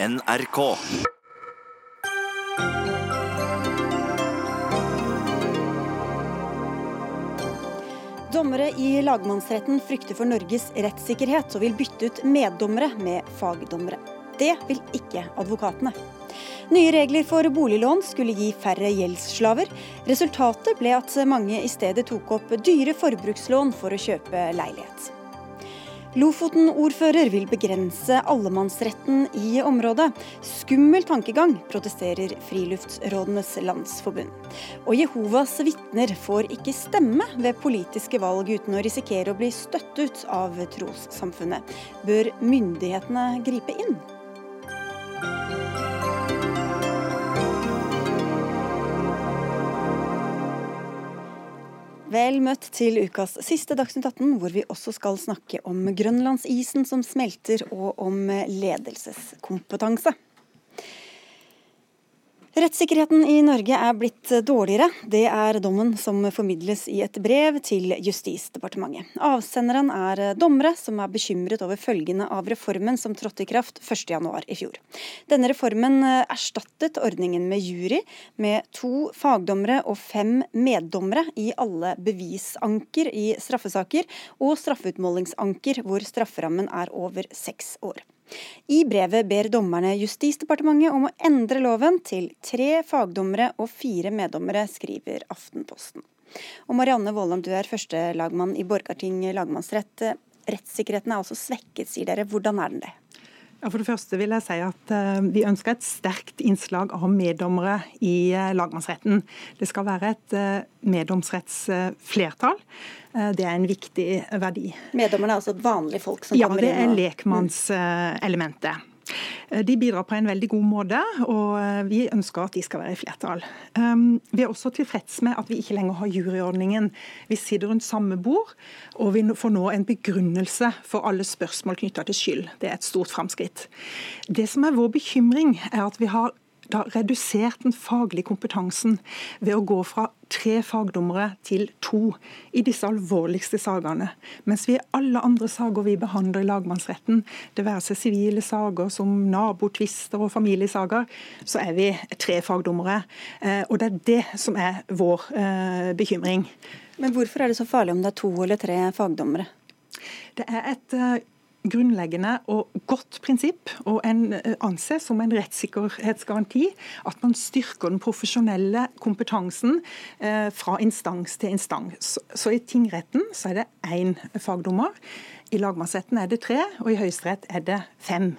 NRK. Dommere i lagmannsretten frykter for Norges rettssikkerhet og vil bytte ut meddommere med fagdommere. Det vil ikke advokatene. Nye regler for boliglån skulle gi færre gjeldsslaver. Resultatet ble at mange i stedet tok opp dyre forbrukslån for å kjøpe leilighet. Lofoten-ordfører vil begrense allemannsretten i området. Skummel tankegang, protesterer Friluftsrådenes Landsforbund. Og Jehovas vitner får ikke stemme ved politiske valg uten å risikere å bli støtt ut av trossamfunnet. Bør myndighetene gripe inn? Vel møtt til ukas siste Dagsnytt 18, hvor vi også skal snakke om grønlandsisen som smelter, og om ledelseskompetanse. Rettssikkerheten i Norge er blitt dårligere. Det er dommen som formidles i et brev til Justisdepartementet. Avsenderen er dommere som er bekymret over følgene av reformen som trådte i kraft 1.1 i fjor. Denne reformen erstattet ordningen med jury, med to fagdommere og fem meddommere i alle bevisanker i straffesaker, og straffeutmålingsanker hvor strafferammen er over seks år. I brevet ber dommerne Justisdepartementet om å endre loven til tre fagdommere og fire meddommere, skriver Aftenposten. Og Marianne Våland, du er førstelagmann i Borgarting lagmannsrett. Rettssikkerheten er altså svekket, sier dere. Hvordan er den det? For det første vil jeg si at uh, Vi ønsker et sterkt innslag av meddommere i uh, lagmannsretten. Det skal være et uh, meddomsrettsflertall. Det er en viktig verdi. Meddommerne er altså vanlige folk som ja, kommer inn? Ja, det er lekmannselementet. Eh, de bidrar på en veldig god måte, og eh, vi ønsker at de skal være i flertall. Um, vi er også tilfreds med at vi ikke lenger har juryordningen. Vi sitter rundt samme bord, og vi får nå en begrunnelse for alle spørsmål knytta til skyld. Det er et stort framskritt. Det som er vår bekymring, er at vi har da redusert den faglige kompetansen ved å gå fra tre fagdommere til to i disse alvorligste sakene. Mens vi i alle andre saker vi behandler i lagmannsretten, det være seg sivile saker som nabotvister og familiesaker, så er vi tre fagdommere. Eh, og det er det som er vår eh, bekymring. Men hvorfor er det så farlig om det er to eller tre fagdommere? Det er et eh, grunnleggende og godt prinsipp, og en eh, anses som en rettssikkerhetsgaranti at man styrker den profesjonelle kompetansen eh, fra instans til instans. Så i tingretten så er det én fagdommer. I lagmannsretten er det tre, og i Høyesterett er det fem.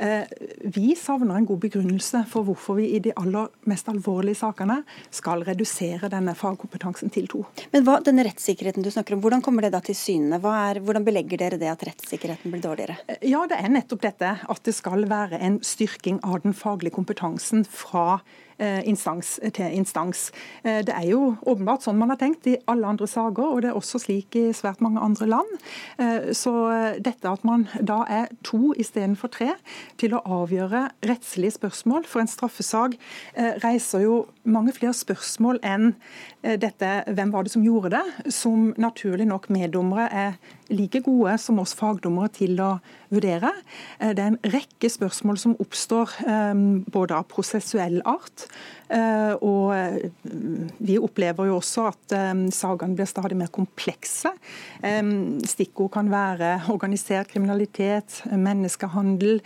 Eh, vi savner en god begrunnelse for hvorfor vi i de aller mest alvorlige sakene skal redusere denne fagkompetansen til to. Men hva, denne rettssikkerheten du snakker om, Hvordan kommer det da til syne? hvordan belegger dere det at rettssikkerheten blir dårligere? Eh, ja, Det er nettopp dette at det skal være en styrking av den faglige kompetansen fra instans til instans. Eh, det er jo åpenbart sånn man har tenkt i alle andre saker, og det er også slik i svært mange andre land. Eh, så dette at man da er to istedenfor tre til å avgjøre rettslige spørsmål for en straffesak, reiser jo mange flere spørsmål enn dette hvem var det som gjorde det, som naturlig nok meddommere er like gode som oss fagdommere til å vurdere. Det er en rekke spørsmål som oppstår både av prosessuell art Eh, og eh, vi opplever jo også at sagaene blir stadig mer komplekse. Stikkord kan være organisert kriminalitet, menneskehandel,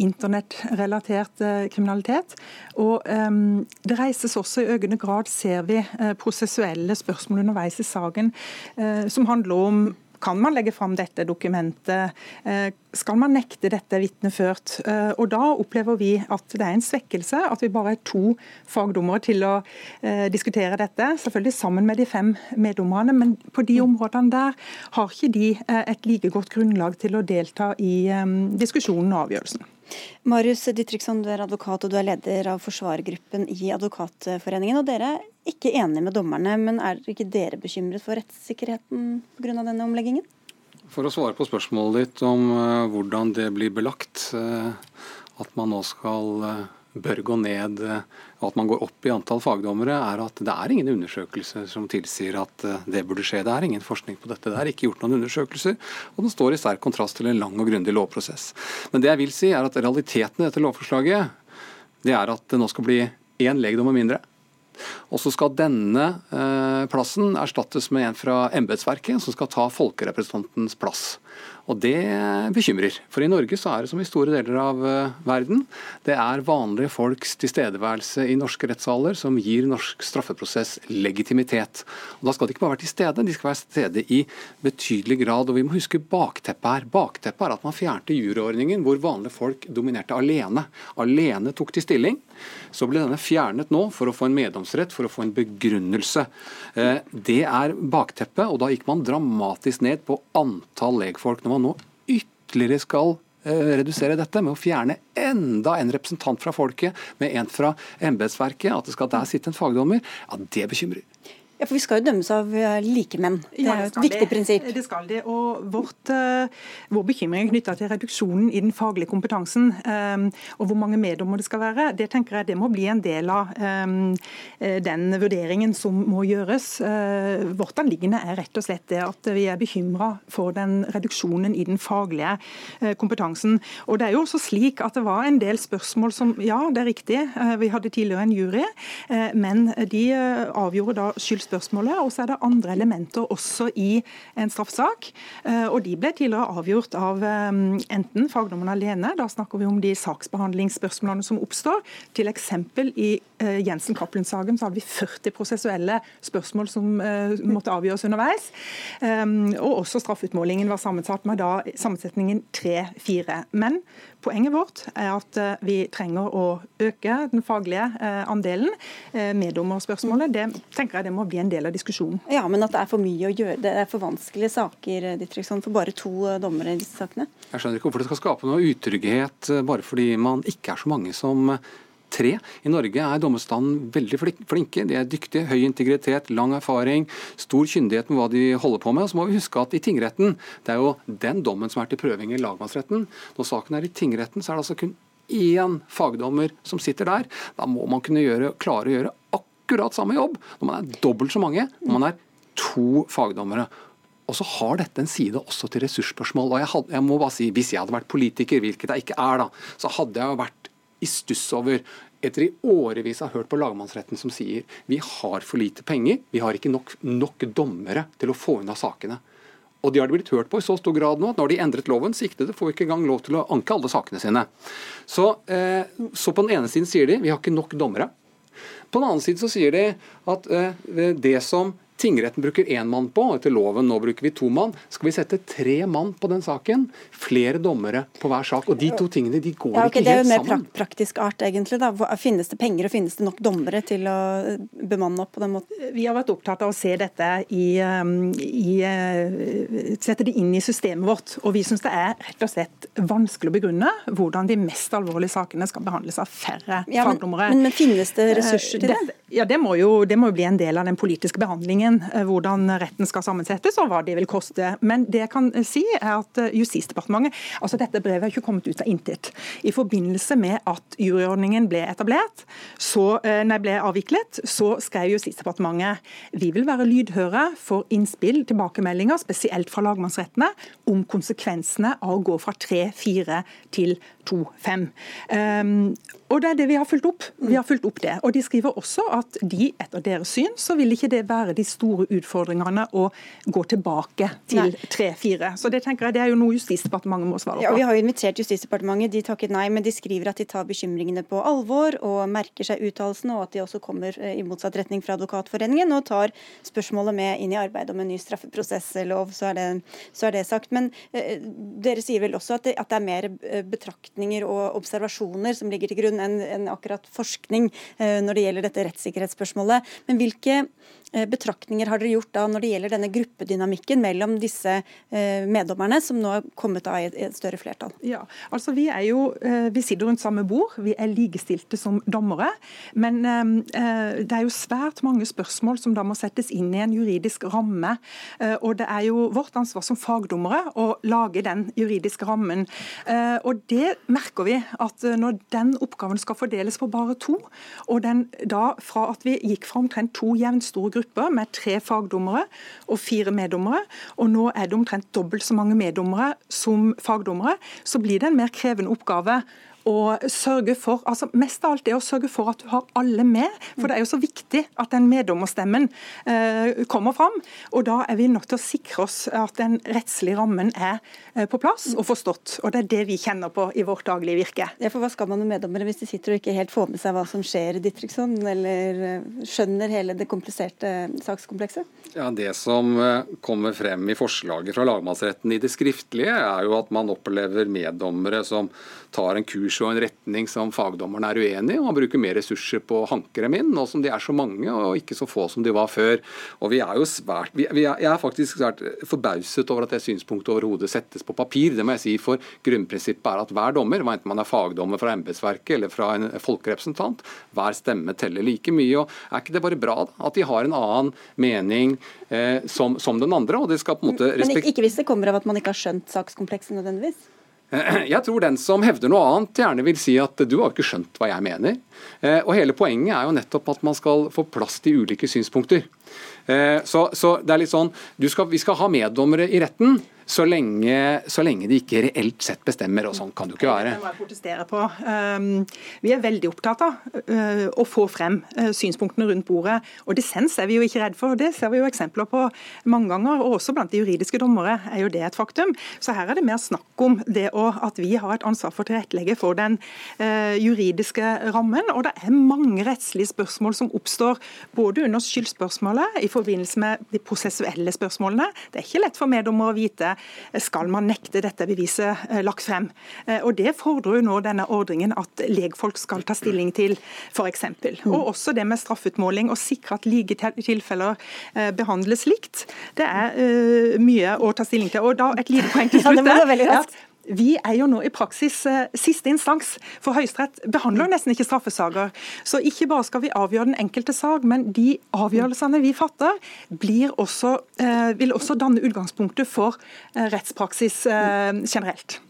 internettrelatert kriminalitet. Og Det reises også i økende grad, ser vi, prosessuelle spørsmål underveis i saken som handler om kan man legge fram dette dokumentet? Eh, skal man nekte dette vitneført? Eh, og Da opplever vi at det er en svekkelse at vi bare er to fagdommere til å eh, diskutere dette. Selvfølgelig sammen med de fem meddommerne, men på de områdene der har ikke de et like godt grunnlag til å delta i diskusjonen og avgjørelsen. Marius Ditriksson, du er advokat og du er leder av forsvarergruppen i Advokatforeningen. og Dere er ikke enige med dommerne, men er ikke dere bekymret for rettssikkerheten pga. denne omleggingen? For å svare på spørsmålet ditt om uh, hvordan det blir belagt, uh, at man nå skal uh, bør gå ned, og at man går opp i antall fagdommere, er at det er ingen undersøkelser som tilsier at det burde skje. Det er ingen forskning på dette. Det er ikke gjort noen undersøkelser, og den står i sterk kontrast til en lang og grundig lovprosess. Men det jeg vil si, er at realiteten i dette lovforslaget, det er at det nå skal bli én legdommer mindre. Og så skal denne eh, plassen erstattes med en fra embetsverket, som skal ta folkerepresentantens plass. Og det bekymrer. For i Norge så er det som i store deler av uh, verden. Det er vanlige folks tilstedeværelse i norske rettssaler som gir norsk straffeprosess legitimitet. Og Da skal de ikke bare være til stede, de skal være til stede i betydelig grad. Og vi må huske bakteppet her. Bakteppet er at man fjernte juryordningen hvor vanlige folk dominerte alene. Alene tok de stilling. Så ble denne fjernet nå for å få en meddomsrett, for å få en begrunnelse. Uh, det er bakteppet, og da gikk man dramatisk ned på antall legfolk. Når man nå ytterligere skal eh, redusere dette med å fjerne enda en representant fra folket med en fra embetsverket, at det skal der sitte en fagdommer, ja, det bekymrer. Ja, for Vi skal jo dømmes av eh, likemenn. Det er jo et viktig prinsipp. Det skal det. og vårt, uh, Vår bekymring er knytta til reduksjonen i den faglige kompetansen. Um, og hvor mange meddommer det skal være. Det tenker jeg det må bli en del av um, den vurderingen som må gjøres. Vårt anliggende er rett og slett det at vi er bekymra for den reduksjonen i den faglige kompetansen. Og det er jo også slik at det var en del spørsmål som Ja, det er riktig, vi hadde tidligere en jury, men de avgjorde da skylds spørsmålet. Og så er det andre elementer også i en straffesak. Eh, og de ble tidligere avgjort av eh, enten fagdommeren alene, da snakker vi om de saksbehandlingsspørsmålene som oppstår. Til eksempel i eh, Jensen Cappelen-saken så hadde vi 40 prosessuelle spørsmål som måtte avgjøres underveis. Og også straffeutmålingen var sammensatt med da sammensetningen 3-4. Men Poenget vårt er at vi trenger å øke den faglige andelen. Meddommerspørsmålet det tenker jeg det må bli en del av diskusjonen. Ja, Men at det er for mye å gjøre, det er for vanskelige saker Dittriksson, for bare to eh, dommere i disse sakene? Jeg skjønner ikke hvorfor det skal skape noe utrygghet eh, bare fordi man ikke er så mange som tre. I Norge er dommerstanden veldig flinke. De er dyktige, høy integritet, lang erfaring, stor kyndighet med hva de holder på med. Og så må vi huske at i tingretten, det er jo den dommen som er til prøving i lagmannsretten. Når saken er i tingretten, så er det altså kun én fagdommer som sitter der. Da må man kunne gjøre, klare å gjøre akkurat samme jobb når man er dobbelt så mange, når man er to fagdommere. Og så har dette en side også til ressursspørsmål. og jeg, had, jeg, må bare si, Hvis jeg hadde vært politiker, hvilket jeg ikke er, da, så hadde jeg vært i stuss over etter i årevis har hørt på lagmannsretten som sier vi har for lite penger, vi har ikke nok, nok dommere til å få unna sakene. Og de har de blitt hørt på i så stor grad nå at når de endret loven, Siktede får ikke engang lov til å anke alle sakene sine. Så, eh, så på den ene siden sier de vi har ikke nok dommere. På den annen side så sier de at eh, det som tingretten bruker én mann på, og etter loven nå bruker vi to mann. Skal vi sette tre mann på den saken? Flere dommere på hver sak. Og de to tingene de går ja, okay, ikke helt sammen. Det er jo mer praktisk art, egentlig. da. Finnes det penger og finnes det nok dommere til å bemanne opp på den måten? Vi har vært opptatt av å se dette i, um, i uh, Sette det inn i systemet vårt. Og vi syns det er rett og slett vanskelig å begrunne hvordan de mest alvorlige sakene skal behandles av færre ja, fagdommere. Men, men, finnes det ressurser til det? det? Ja, det må, jo, det må jo bli en del av den politiske behandlingen regjeringen eh, hvordan retten skal sammensettes og hva det vil koste. Men det jeg kan si er at eh, Justisdepartementet altså Dette brevet har ikke kommet ut av intet. I forbindelse med at juryordningen ble etablert, så, eh, nei, ble avviklet, så skrev Justisdepartementet vi vil være lydhøre for innspill, tilbakemeldinger, spesielt fra lagmannsrettene, om konsekvensene av å gå fra 3-4 til 2-5. Um, og Det er det vi har fulgt opp. Vi har fulgt opp det. Og De skriver også at de, etter deres syn, så vil ikke det være de store utfordringene å gå tilbake til 3-4. Så Det tenker jeg det er jo noe Justisdepartementet må svare på. Ja, Vi har jo invitert Justisdepartementet, de takket nei, men de skriver at de tar bekymringene på alvor og merker seg uttalelsene, og at de også kommer eh, i motsatt retning fra Advokatforeningen og tar spørsmålet med inn i arbeidet om en ny straffeprosesslov. Så er det, så er det sagt. Men eh, dere sier vel også at det, at det er mer eh, betraktninger og observasjoner som ligger til grunn enn en akkurat forskning eh, når det gjelder dette rettssikkerhetsspørsmålet. Men hvilke eh, betraktninger har dere gjort da når det gjelder denne gruppedynamikken mellom disse eh, meddommerne, som nå har kommet av i et større flertall? Ja, altså Vi er jo, eh, vi sitter rundt samme bord, vi er likestilte som dommere. Men det er jo svært mange spørsmål som da må settes inn i en juridisk ramme. Og det er jo vårt ansvar som fagdommere å lage den juridiske rammen. Og det merker vi at når den oppgaven skal fordeles på bare to, og den da fra at vi gikk fra omtrent to jevnstore grupper med tre fagdommere og fire meddommere, og nå er det omtrent dobbelt så mange meddommere som fagdommere, så blir det en mer krevende oppgave og sørge for, altså Mest av alt det å sørge for at du har alle med. For det er jo så viktig at den meddommerstemmen eh, kommer fram. Og da er vi nødt til å sikre oss at den rettslige rammen er eh, på plass og forstått. Og det er det vi kjenner på i vårt daglige virke. Ja, for Hva skal man med meddommere hvis de sitter og ikke helt får med seg hva som skjer, Dittriksson, eller eh, skjønner hele det kompliserte sakskomplekset? Ja, Det som eh, kommer frem i forslaget fra lagmannsretten i det skriftlige, er jo at man opplever meddommere som tar en kurs og en retning som fagdommerne er uenig i, og bruker mer ressurser på å hanke dem inn, nå som de er så mange og ikke så få som de var før. Og vi er jo svært, vi, vi er, Jeg er faktisk svært forbauset over at det synspunktet overhodet settes på papir. Det må jeg si, for grunnprinsippet er at hver dommer, enten man er fagdommer fra embetsverket eller fra en folkerepresentant, hver stemme teller like mye. og Er ikke det bare bra da, at de har en annen mening eh, som, som, den andre? og det skal på en måte Men ikke hvis det kommer av at man ikke har skjønt sakskomplekset nødvendigvis? Jeg tror den som hevder noe annet, gjerne vil si at du har ikke skjønt hva jeg mener. Eh, og Hele poenget er jo nettopp at man skal få plass til ulike synspunkter. Eh, så, så det er litt sånn, skal, Vi skal ha meddommere i retten så lenge, så lenge, de ikke reelt sett bestemmer, og sånn kan det jo ikke være. Det må jeg protestere på. Um, vi er veldig opptatt av uh, å få frem uh, synspunktene rundt bordet. Og dissens er vi jo ikke redd for, det ser vi jo eksempler på mange ganger. Og også blant de juridiske dommere er jo det et faktum. Så her er det mer snakk om det at vi har et ansvar for å tilrettelegge for den uh, juridiske rammen. Og det er mange rettslige spørsmål som oppstår både under skyldspørsmålet i forbindelse med de prosessuelle spørsmålene. Det er ikke lett for meddommere å vite skal man nekte dette beviset eh, lagt frem. Eh, og Det fordrer jo nå denne ordringen at legfolk skal ta stilling til, f.eks. Mm. Og også det med straffutmåling, å sikre at like tilfeller eh, behandles likt. Det er mye å ta stilling til. Og da Et lite poeng til slutt. Ja, vi er jo nå i praksis eh, siste instans, for Høyesterett behandler nesten ikke straffesaker. Så ikke bare skal vi avgjøre den enkelte sak, men de avgjørelsene vi fatter, også, eh, vil også danne utgangspunktet for eh, rettspraksis generelt.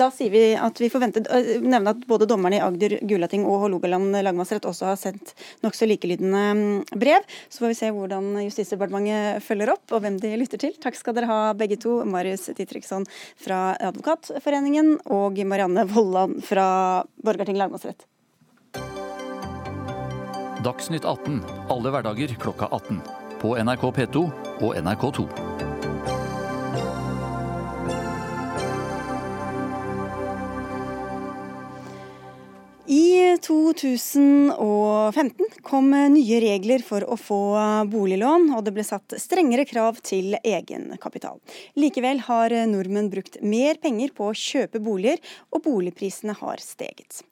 Da sier vi at vi forventer nevne at både dommerne i Agder, Gulating og Hålogaland lagmannsrett også har sendt nokså likelydende mm, brev. Så får vi se hvordan Justisdepartementet følger opp, og hvem de lytter til. Takk skal dere ha begge to. Marius Titriksson fra Advokatforeningen og Marianne Vollan fra Borgarting lagmannsrett. Dagsnytt 18 alle hverdager klokka 18. På NRK P2 og NRK2. I 2015 kom nye regler for å få boliglån, og det ble satt strengere krav til egenkapital. Likevel har nordmenn brukt mer penger på å kjøpe boliger, og boligprisene har steget.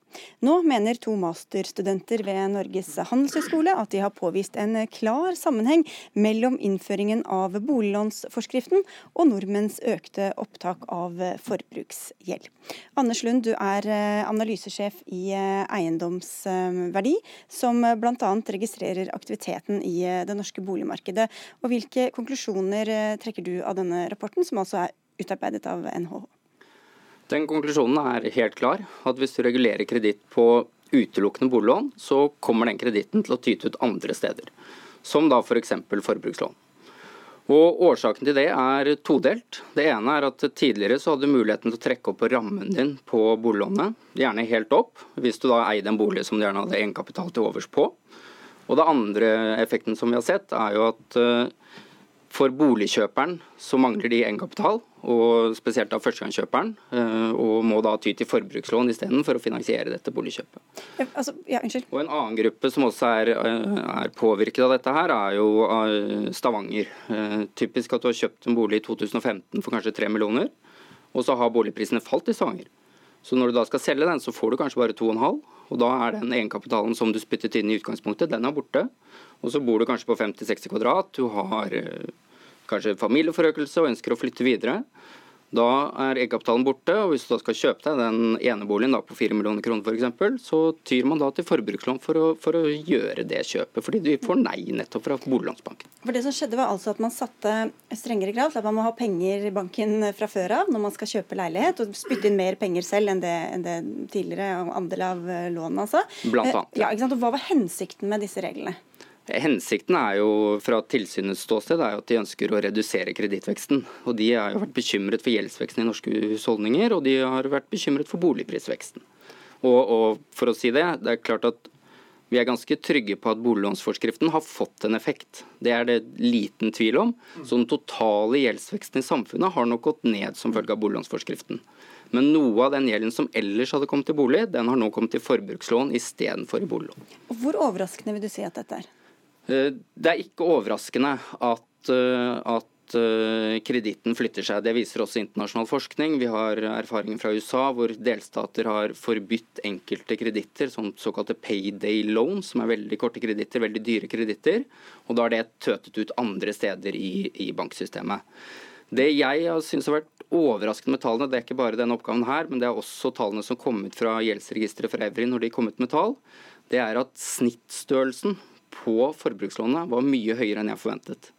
Nå mener to masterstudenter ved Norges handelshøyskole at de har påvist en klar sammenheng mellom innføringen av boliglånsforskriften og nordmenns økte opptak av forbruksgjeld. Anders Lund, du er eh, analysesjef i eh, Eiendomsverdi, som bl.a. registrerer aktiviteten i eh, det norske boligmarkedet. Og Hvilke konklusjoner trekker du av denne rapporten, som altså er utarbeidet av NHH? Den konklusjonen er helt klar. At hvis du regulerer kreditt på utelukkende boliglån, så kommer den kreditten til å tyte ut andre steder. Som da f.eks. For forbrukslån. Og Årsaken til det er todelt. Det ene er at tidligere så hadde du muligheten til å trekke opp rammen din på boliglånet, gjerne helt opp, hvis du da eide en bolig som du gjerne hadde egenkapital til overs på. Og det andre effekten som vi har sett, er jo at eh, for boligkjøperen så mangler de egenkapital, og spesielt av førstegangskjøperen, eh, og må da ty til forbrukslån isteden for å finansiere dette boligkjøpet. Altså, ja, og En annen gruppe som også er, eh, er, påvirket av dette, her, er jo eh, Stavanger. Typisk at du har kjøpt en bolig i 2015 for kanskje 3 millioner, og så har boligprisene falt i Stavanger. Så når du da skal selge den, så får du kanskje bare 2,5. Og da er den egenkapitalen som du spyttet inn i utgangspunktet, den er borte. Og så bor du kanskje på 50-60 kvadrat, du har eh, kanskje familieforøkelse og ønsker å flytte videre. Da er egenkapitalen borte, og hvis du da skal kjøpe deg den eneboligen da på 4 millioner kroner f.eks., så tyr man da til forbrukslån for å, for å, gjøre det kjøpet, fordi du får nei nettopp fra boliglånsbanken. For Det som skjedde var altså at man satte strengere krav til at man må ha penger i banken fra før av når man skal kjøpe leilighet, og spytte inn mer penger selv enn det, enn det tidligere andel av lånet, altså. Blant annet. Ja, ikke sant? Og Hva var hensikten med disse reglene? Hensikten er jo fra tilsynets ståsted er jo at de ønsker å redusere kredittveksten. De har jo vært bekymret for gjeldsveksten i norske husholdninger, og de har vært bekymret for boligprisveksten. Og, og for å si det, det er klart at vi er ganske trygge på at boliglånsforskriften har fått en effekt. Det er det liten tvil om. Så den totale gjeldsveksten i samfunnet har nok gått ned som følge av boliglånsforskriften. Men noe av den gjelden som ellers hadde kommet til bolig, den har nå kommet til forbrukslån istedenfor i boliglån. Hvor overraskende vil du si at dette er? Eh, det er ikke overraskende at, eh, at eh, kreditten flytter seg. Det viser også internasjonal forskning. Vi har erfaringer fra USA hvor delstater har forbudt enkelte kreditter, som såkalte payday loans, som er veldig korte kreditter, veldig dyre kreditter. Og da har det tøtet ut andre steder i, i banksystemet. Det jeg syns har vært overraskende med tallene, det er ikke bare denne oppgaven her, men det er også tallene som kom ut fra gjeldsregisteret for Evry når de kom ut med tall, det er at snittstørrelsen på forbrukslånet var mye høyere enn jeg forventet.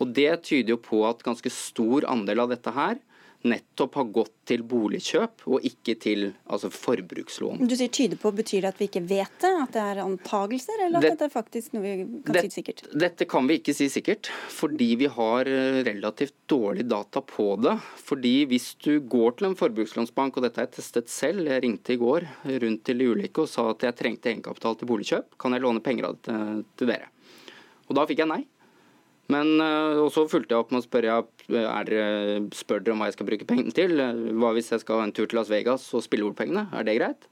Og Det tyder jo på at ganske stor andel av dette her nettopp har gått til boligkjøp og ikke til altså forbrukslån. Du sier tyder på, Betyr det at vi ikke vet det? At det er antagelser, eller at det, dette er faktisk noe vi kan det, si sikkert? Dette kan vi ikke si sikkert, fordi vi har eh, relativt dårlig data på det. Fordi hvis du går til en forbrukslånsbank, og dette har jeg testet selv, jeg ringte i går rundt til de ulike og sa at jeg trengte egenkapital til boligkjøp, kan jeg låne penger av det til, til dere? Og da fikk jeg nei. Men og så fulgte jeg opp med å spørre er dere spør dere om hva jeg skal bruke pengene til. Hva hvis jeg skal ha en tur til Las Vegas og spille bort pengene? Er det greit?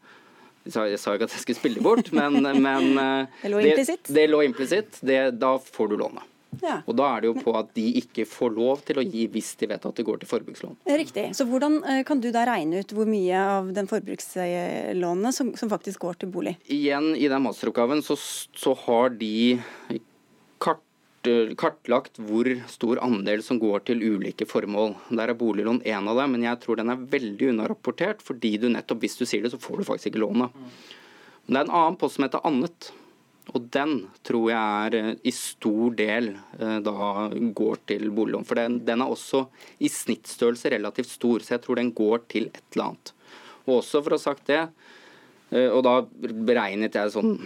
Jeg sa ikke at jeg skulle spille bort, men, men uh, det lå implisitt. Det, det lå implisitt. Da får du lånet. Ja. Og Da er det jo på at de ikke får lov til å gi hvis de vet at det går til forbrukslån. Riktig. Så Hvordan kan du da regne ut hvor mye av den forbrukslånet som, som faktisk går til bolig? Igjen, i den masteroppgaven så, så har de kartlagt hvor stor andel som går til ulike formål. Der er boliglån en av dem, men jeg tror den er veldig unarapportert, fordi du nettopp, hvis du sier det, så får du faktisk ikke lånet. Men det er en annen post som heter annet. Og den tror jeg er eh, i stor del eh, da går til boliglån. For den, den er også i snittstørrelse relativt stor, så jeg tror den går til et eller annet. Og også for å ha sagt det, eh, og da beregnet jeg sånn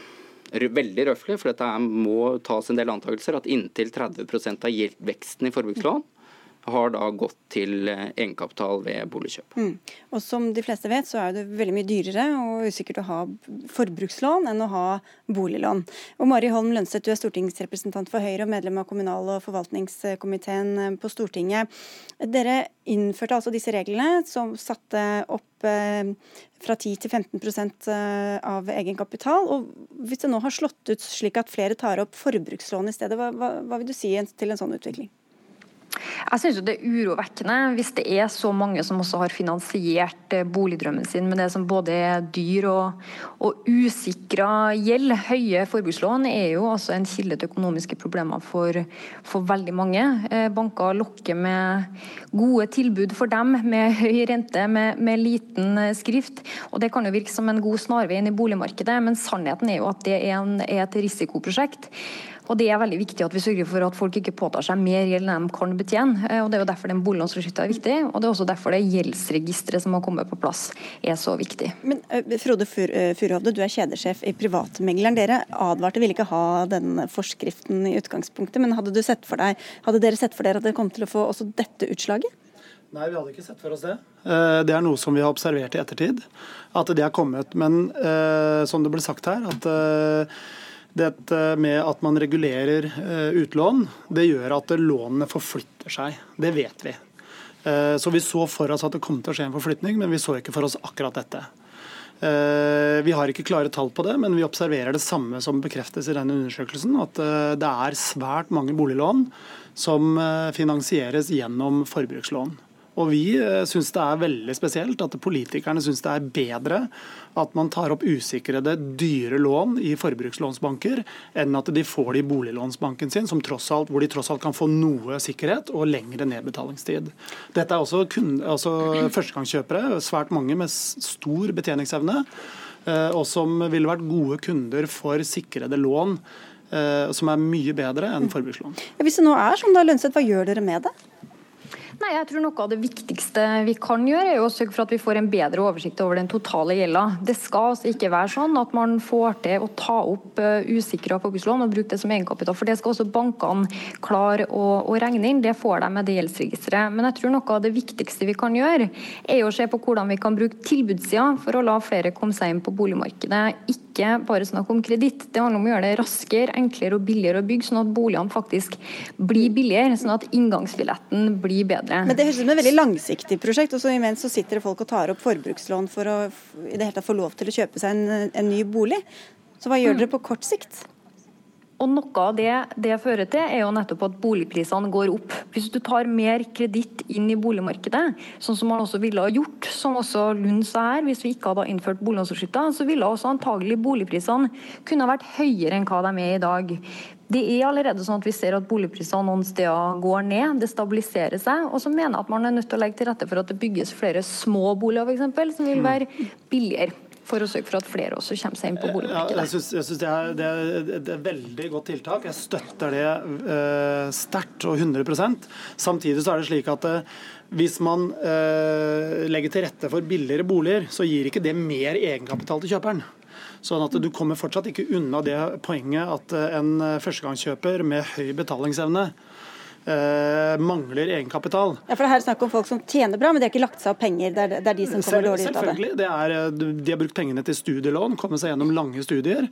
veldig røftlig, for dette må tas en del antakelser, at inntil 30% av veksten i forbrukslån har da gått til eh, egenkapital ved boligkjøp. Mm. Og Som de fleste vet, så er det veldig mye dyrere og usikkert å ha forbrukslån enn å ha boliglån. Og Mari Holm Lønseth, du er stortingsrepresentant for Høyre og medlem av kommunal- og forvaltningskomiteen eh, på Stortinget. Dere innførte altså disse reglene som satte opp eh, fra 10 til 15% av egenkapital. Og hvis det nå har slått ut slik at flere tar opp forbrukslån i stedet, hva, hva, hva vil du si til en sånn utvikling? Jeg synes det er urovekkende hvis det er så mange som også har finansiert eh, boligdrømmen sin med det som både er dyr og, og usikra gjeld. Høye forbrukslån er jo også en kilde til økonomiske problemer for, for veldig mange. Eh, banker lokker med gode tilbud for dem, med høy rente, med, med liten eh, skrift. og Det kan jo virke som en god snarvei inn i boligmarkedet, men sannheten er jo at det er, en, er et risikoprosjekt. Og Det er veldig viktig at vi sørger for at folk ikke påtar seg mer gjeld enn de kan betjene. Eh, og Det er jo derfor den boliglånsforskrifta er viktig, og det er også derfor det gjeldsregisteret som har kommet på plass er så viktig. Men eh, Frode eh, Furuhovde, du er kjedesjef i Privatmegleren. Dere advarte, ville ikke ha den forskriften i utgangspunktet, men hadde, sett for deg, hadde dere sett for dere at dere kom til å få også dette utslaget? Nei, vi hadde ikke sett for oss det. Det er noe som vi har observert i ettertid. At det har kommet. Men som det ble sagt her, at dette med at man regulerer eh, utlån, det gjør at lånene forflytter seg. Det vet vi. Eh, så vi så for oss at det kom til å skje en forflytning, men vi så ikke for oss akkurat dette. Eh, vi har ikke klare tall på det, men vi observerer det samme som bekreftes i denne undersøkelsen. At det er svært mange boliglån som finansieres gjennom forbrukslån. Og vi syns det er veldig spesielt at politikerne syns det er bedre at man tar opp usikrede, dyre lån i forbrukslånsbanker, enn at de får det i boliglånsbanken sin, alt, hvor de tross alt kan få noe sikkerhet og lengre nedbetalingstid. Dette er også, kun, altså førstegangskjøpere, svært mange med stor betjeningsevne, eh, og som ville vært gode kunder for sikrede lån eh, som er mye bedre enn forbrukslån. Hvis det nå er sånn, da, Lønseth, hva gjør dere med det? Nei, jeg tror Noe av det viktigste vi kan gjøre, er å sørge for at vi får en bedre oversikt over den totale gjelda. Det skal altså ikke være sånn at man får til å ta opp uh, usikra forbrukslån og bruke det som egenkapital. For det skal også bankene klare å, å regne inn. Det får de med det gjeldsregisteret. Men jeg tror noe av det viktigste vi kan gjøre, er å se på hvordan vi kan bruke tilbudssida for å la flere komme seg inn på boligmarkedet. Ikke bare snakke om kreditt. Det handler om å gjøre det raskere, enklere og billigere å bygge, sånn at boligene faktisk blir billigere. Sånn at inngangsbilletten blir bedre bedre. Men Det høres ut som et veldig langsiktig prosjekt. og så Imens så sitter det folk og tar opp forbrukslån for å i det hele tatt få lov til å kjøpe seg en, en ny bolig. Så hva gjør mm. dere på kort sikt? Og Noe av det det fører til, er jo nettopp at boligprisene går opp. Hvis du tar mer kreditt inn i boligmarkedet, sånn som man også ville ha gjort, som også Lund sa her, hvis vi ikke hadde innført boliglånsforskrifta, så ville også antagelig boligprisene kunne vært høyere enn hva de er i dag. Det er allerede sånn at vi ser at boligprisene noen steder går ned, det stabiliserer seg. Og så mener jeg at man er nødt til å legge til rette for at det bygges flere små boliger f.eks., som vil mm. være billigere. For å sørge for at flere også kommer seg inn på boligmarkedet. Ja, jeg synes, det, er, det, er, det er veldig godt tiltak. Jeg støtter det uh, sterkt og 100% Samtidig så er det slik at uh, hvis man uh, legger til rette for billigere boliger, så gir ikke det mer egenkapital til kjøperen. Sånn at du kommer fortsatt ikke unna det poenget at en førstegangskjøper med høy betalingsevne eh, mangler egenkapital. Ja, for det her er snakk om folk som tjener bra, men de har ikke lagt seg av penger. Det er, det er de som kommer dårlig ut av det. Selvfølgelig. Det er, eh, de har brukt pengene til studielån, kommet seg gjennom lange studier.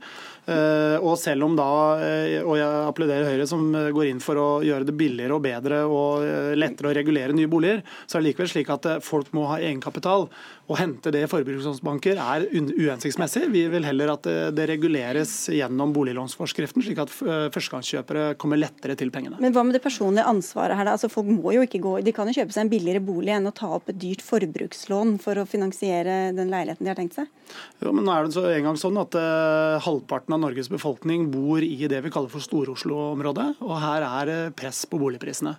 Eh, og selv om da, eh, og jeg applauderer Høyre som eh, går inn for å gjøre det billigere og bedre og eh, lettere å regulere nye boliger, så er det likevel slik at folk må ha egenkapital. Å hente det i forbrukslånsbanker er uhensiktsmessig. Vi vil heller at det reguleres gjennom boliglånsforskriften, slik at førstegangskjøpere kommer lettere til pengene. Men hva med det personlige ansvaret her? Altså, folk må jo ikke gå, De kan jo kjøpe seg en billigere bolig enn å ta opp et dyrt forbrukslån for å finansiere den leiligheten de har tenkt seg? Jo, men nå er det så en gang sånn at uh, Halvparten av Norges befolkning bor i det vi kaller for Stor-Oslo-området. og Her er det press på boligprisene.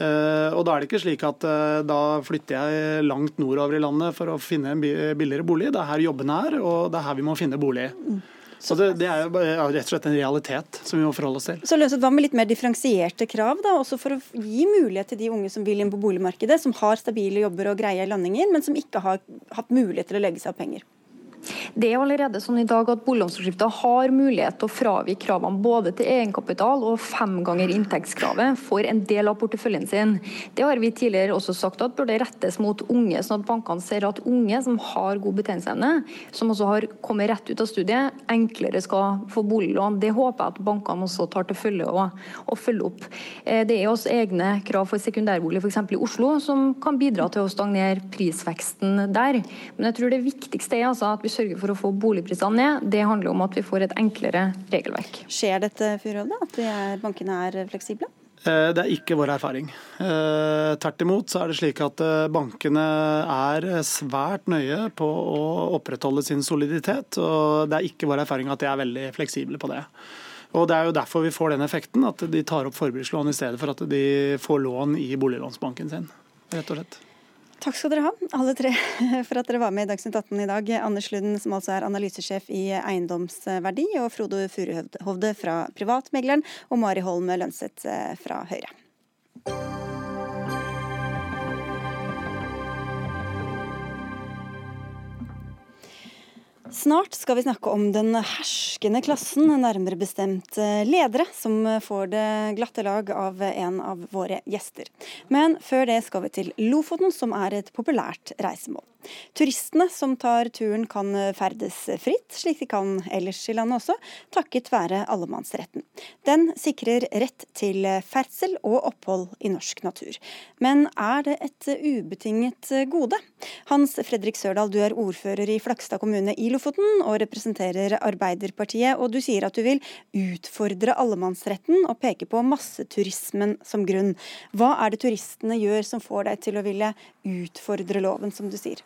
Eh, og Da er det ikke slik at eh, da flytter jeg langt nordover i landet for å finne en billigere bolig. Det er her jobbene er, og det er her vi må finne bolig. Så det, det er jo rett og slett en realitet som vi må forholde oss til. Så Hva med litt mer differensierte krav, da, også for å gi mulighet til de unge som vil inn på boligmarkedet, som har stabile jobber og greie landinger, men som ikke har hatt mulighet til å legge seg opp penger? Det er allerede sånn i dag at boliglånsforskrifta har mulighet til å fravike kravene både til egenkapital og fem ganger inntektskravet for en del av porteføljen sin. Det har vi tidligere også sagt at burde rettes mot unge, sånn at bankene ser at unge som har god betjeningsevne, som også har kommet rett ut av studiet, enklere skal få boliglån. Det håper jeg at bankene også tar til følge og, og følger opp. Eh, det er også egne krav for sekundærbolig f.eks. i Oslo som kan bidra til å stagnere prisveksten der. Men jeg tror det viktigste er altså at vi sørger for å få boligprisene ned, det handler om at vi får et enklere regelverk. Skjer dette, Fyrhovde, at er, bankene er fleksible? Eh, det er ikke vår erfaring. Eh, tvert imot så er det slik at eh, bankene er svært nøye på å opprettholde sin soliditet. og Det er ikke vår erfaring at de er veldig fleksible på det. Og Det er jo derfor vi får den effekten, at de tar opp forbrukslån i stedet for at de får lån i boliglånsbanken sin. rett og slett. Takk skal dere ha, alle tre, for at dere var med i Dagsnytt 18 i dag. Anders Lund, som altså er analysesjef i Eiendomsverdi, og Frode Furuhovde fra Privatmegleren, og Mari Holm Lønseth eh, fra Høyre. Snart skal vi snakke om den herskende klassen, nærmere bestemt eh, ledere, som får det glatte lag av en av våre gjester. Men før det skal vi til Lofoten, som er et populært reisemål. Turistene som tar turen kan ferdes fritt, slik de kan ellers i landet også, takket være allemannsretten. Den sikrer rett til ferdsel og opphold i norsk natur. Men er det et ubetinget gode? Hans Fredrik Sørdal, du er ordfører i Flakstad kommune i Lofoten Lofoten og representerer Arbeiderpartiet. Og du sier at du vil utfordre allemannsretten og peke på masseturismen som grunn. Hva er det turistene gjør som får deg til å ville utfordre loven, som du sier?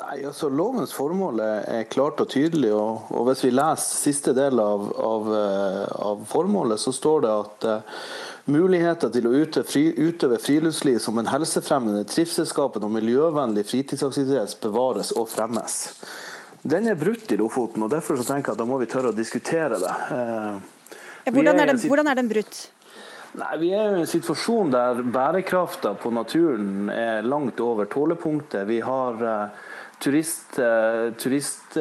Nei, altså Lovens formål er klart og tydelig. og, og Hvis vi leser siste del av, av, eh, av formålet, så står det at uh, muligheter til å utøve, fri, utøve, friluftsliv som en helsefremmende, trivselsskapende og miljøvennlig fritidsaktivitet bevares og fremmes. Den er brutt i Lofoten, og derfor så tenker jeg at da må vi tørre å diskutere det. Uh, hvordan, er den, hvordan er den brutt? Nei, Vi er i en situasjon der bærekrafta på naturen er langt over tålepunktet. Vi har uh, turistpersoner turist,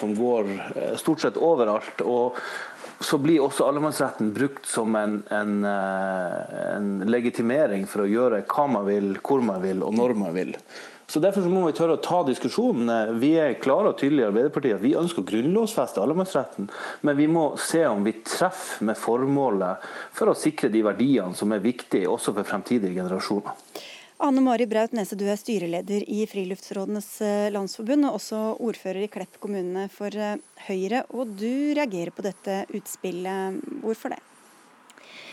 som går eh, stort sett overalt. og så blir også allemannsretten brukt som en, en, eh, en, legitimering for å gjøre hva man vil, hvor man vil og når man vil. Så Derfor så må vi tørre å ta diskusjonen. Vi er klare og tydelige i Arbeiderpartiet at vi ønsker å grunnlovfeste allemannsretten, men vi må se om vi treffer med formålet for å sikre de verdiene som er viktige også for fremtidige generasjoner. Anne Mari Braut Nese, du er styreleder i Friluftsrådenes eh, landsforbund, og også ordfører i Klepp kommune for eh, Høyre. Og du reagerer på dette utspillet. Hvorfor det?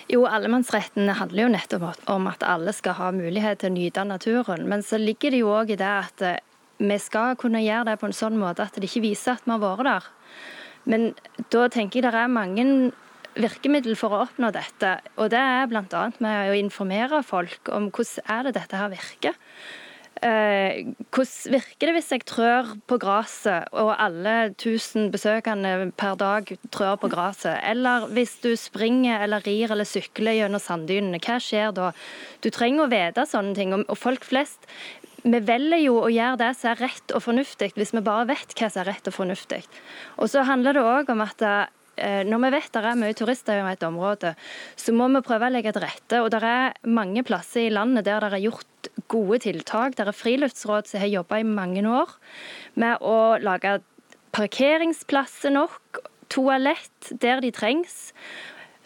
Jo, Allemannsretten handler jo nettopp om at alle skal ha mulighet til å nyte naturen. Men så ligger det jo òg i det at eh, vi skal kunne gjøre det på en sånn måte at det ikke viser at vi har vært der. Men da tenker jeg det er mange virkemiddel for å oppnå dette. Og det er bl.a. med å informere folk om hvordan er det dette her virker. Eh, hvordan virker det hvis jeg trør på gresset, og alle 1000 besøkende per dag trør på gresset? Eller hvis du springer eller rir eller sykler gjennom sanddynene, hva skjer da? Du trenger å vite sånne ting. Og folk flest vi velger jo å gjøre det som er rett og fornuftig, hvis vi bare vet hva som er rett og fornuftig. Og så handler det òg om at når vi vet det er mye turister i et område, så må vi prøve å legge til rette. Og det er mange plasser i landet der det er gjort gode tiltak. Det er friluftsråd som har jobba i mange år med å lage parkeringsplasser nok, toalett der de trengs.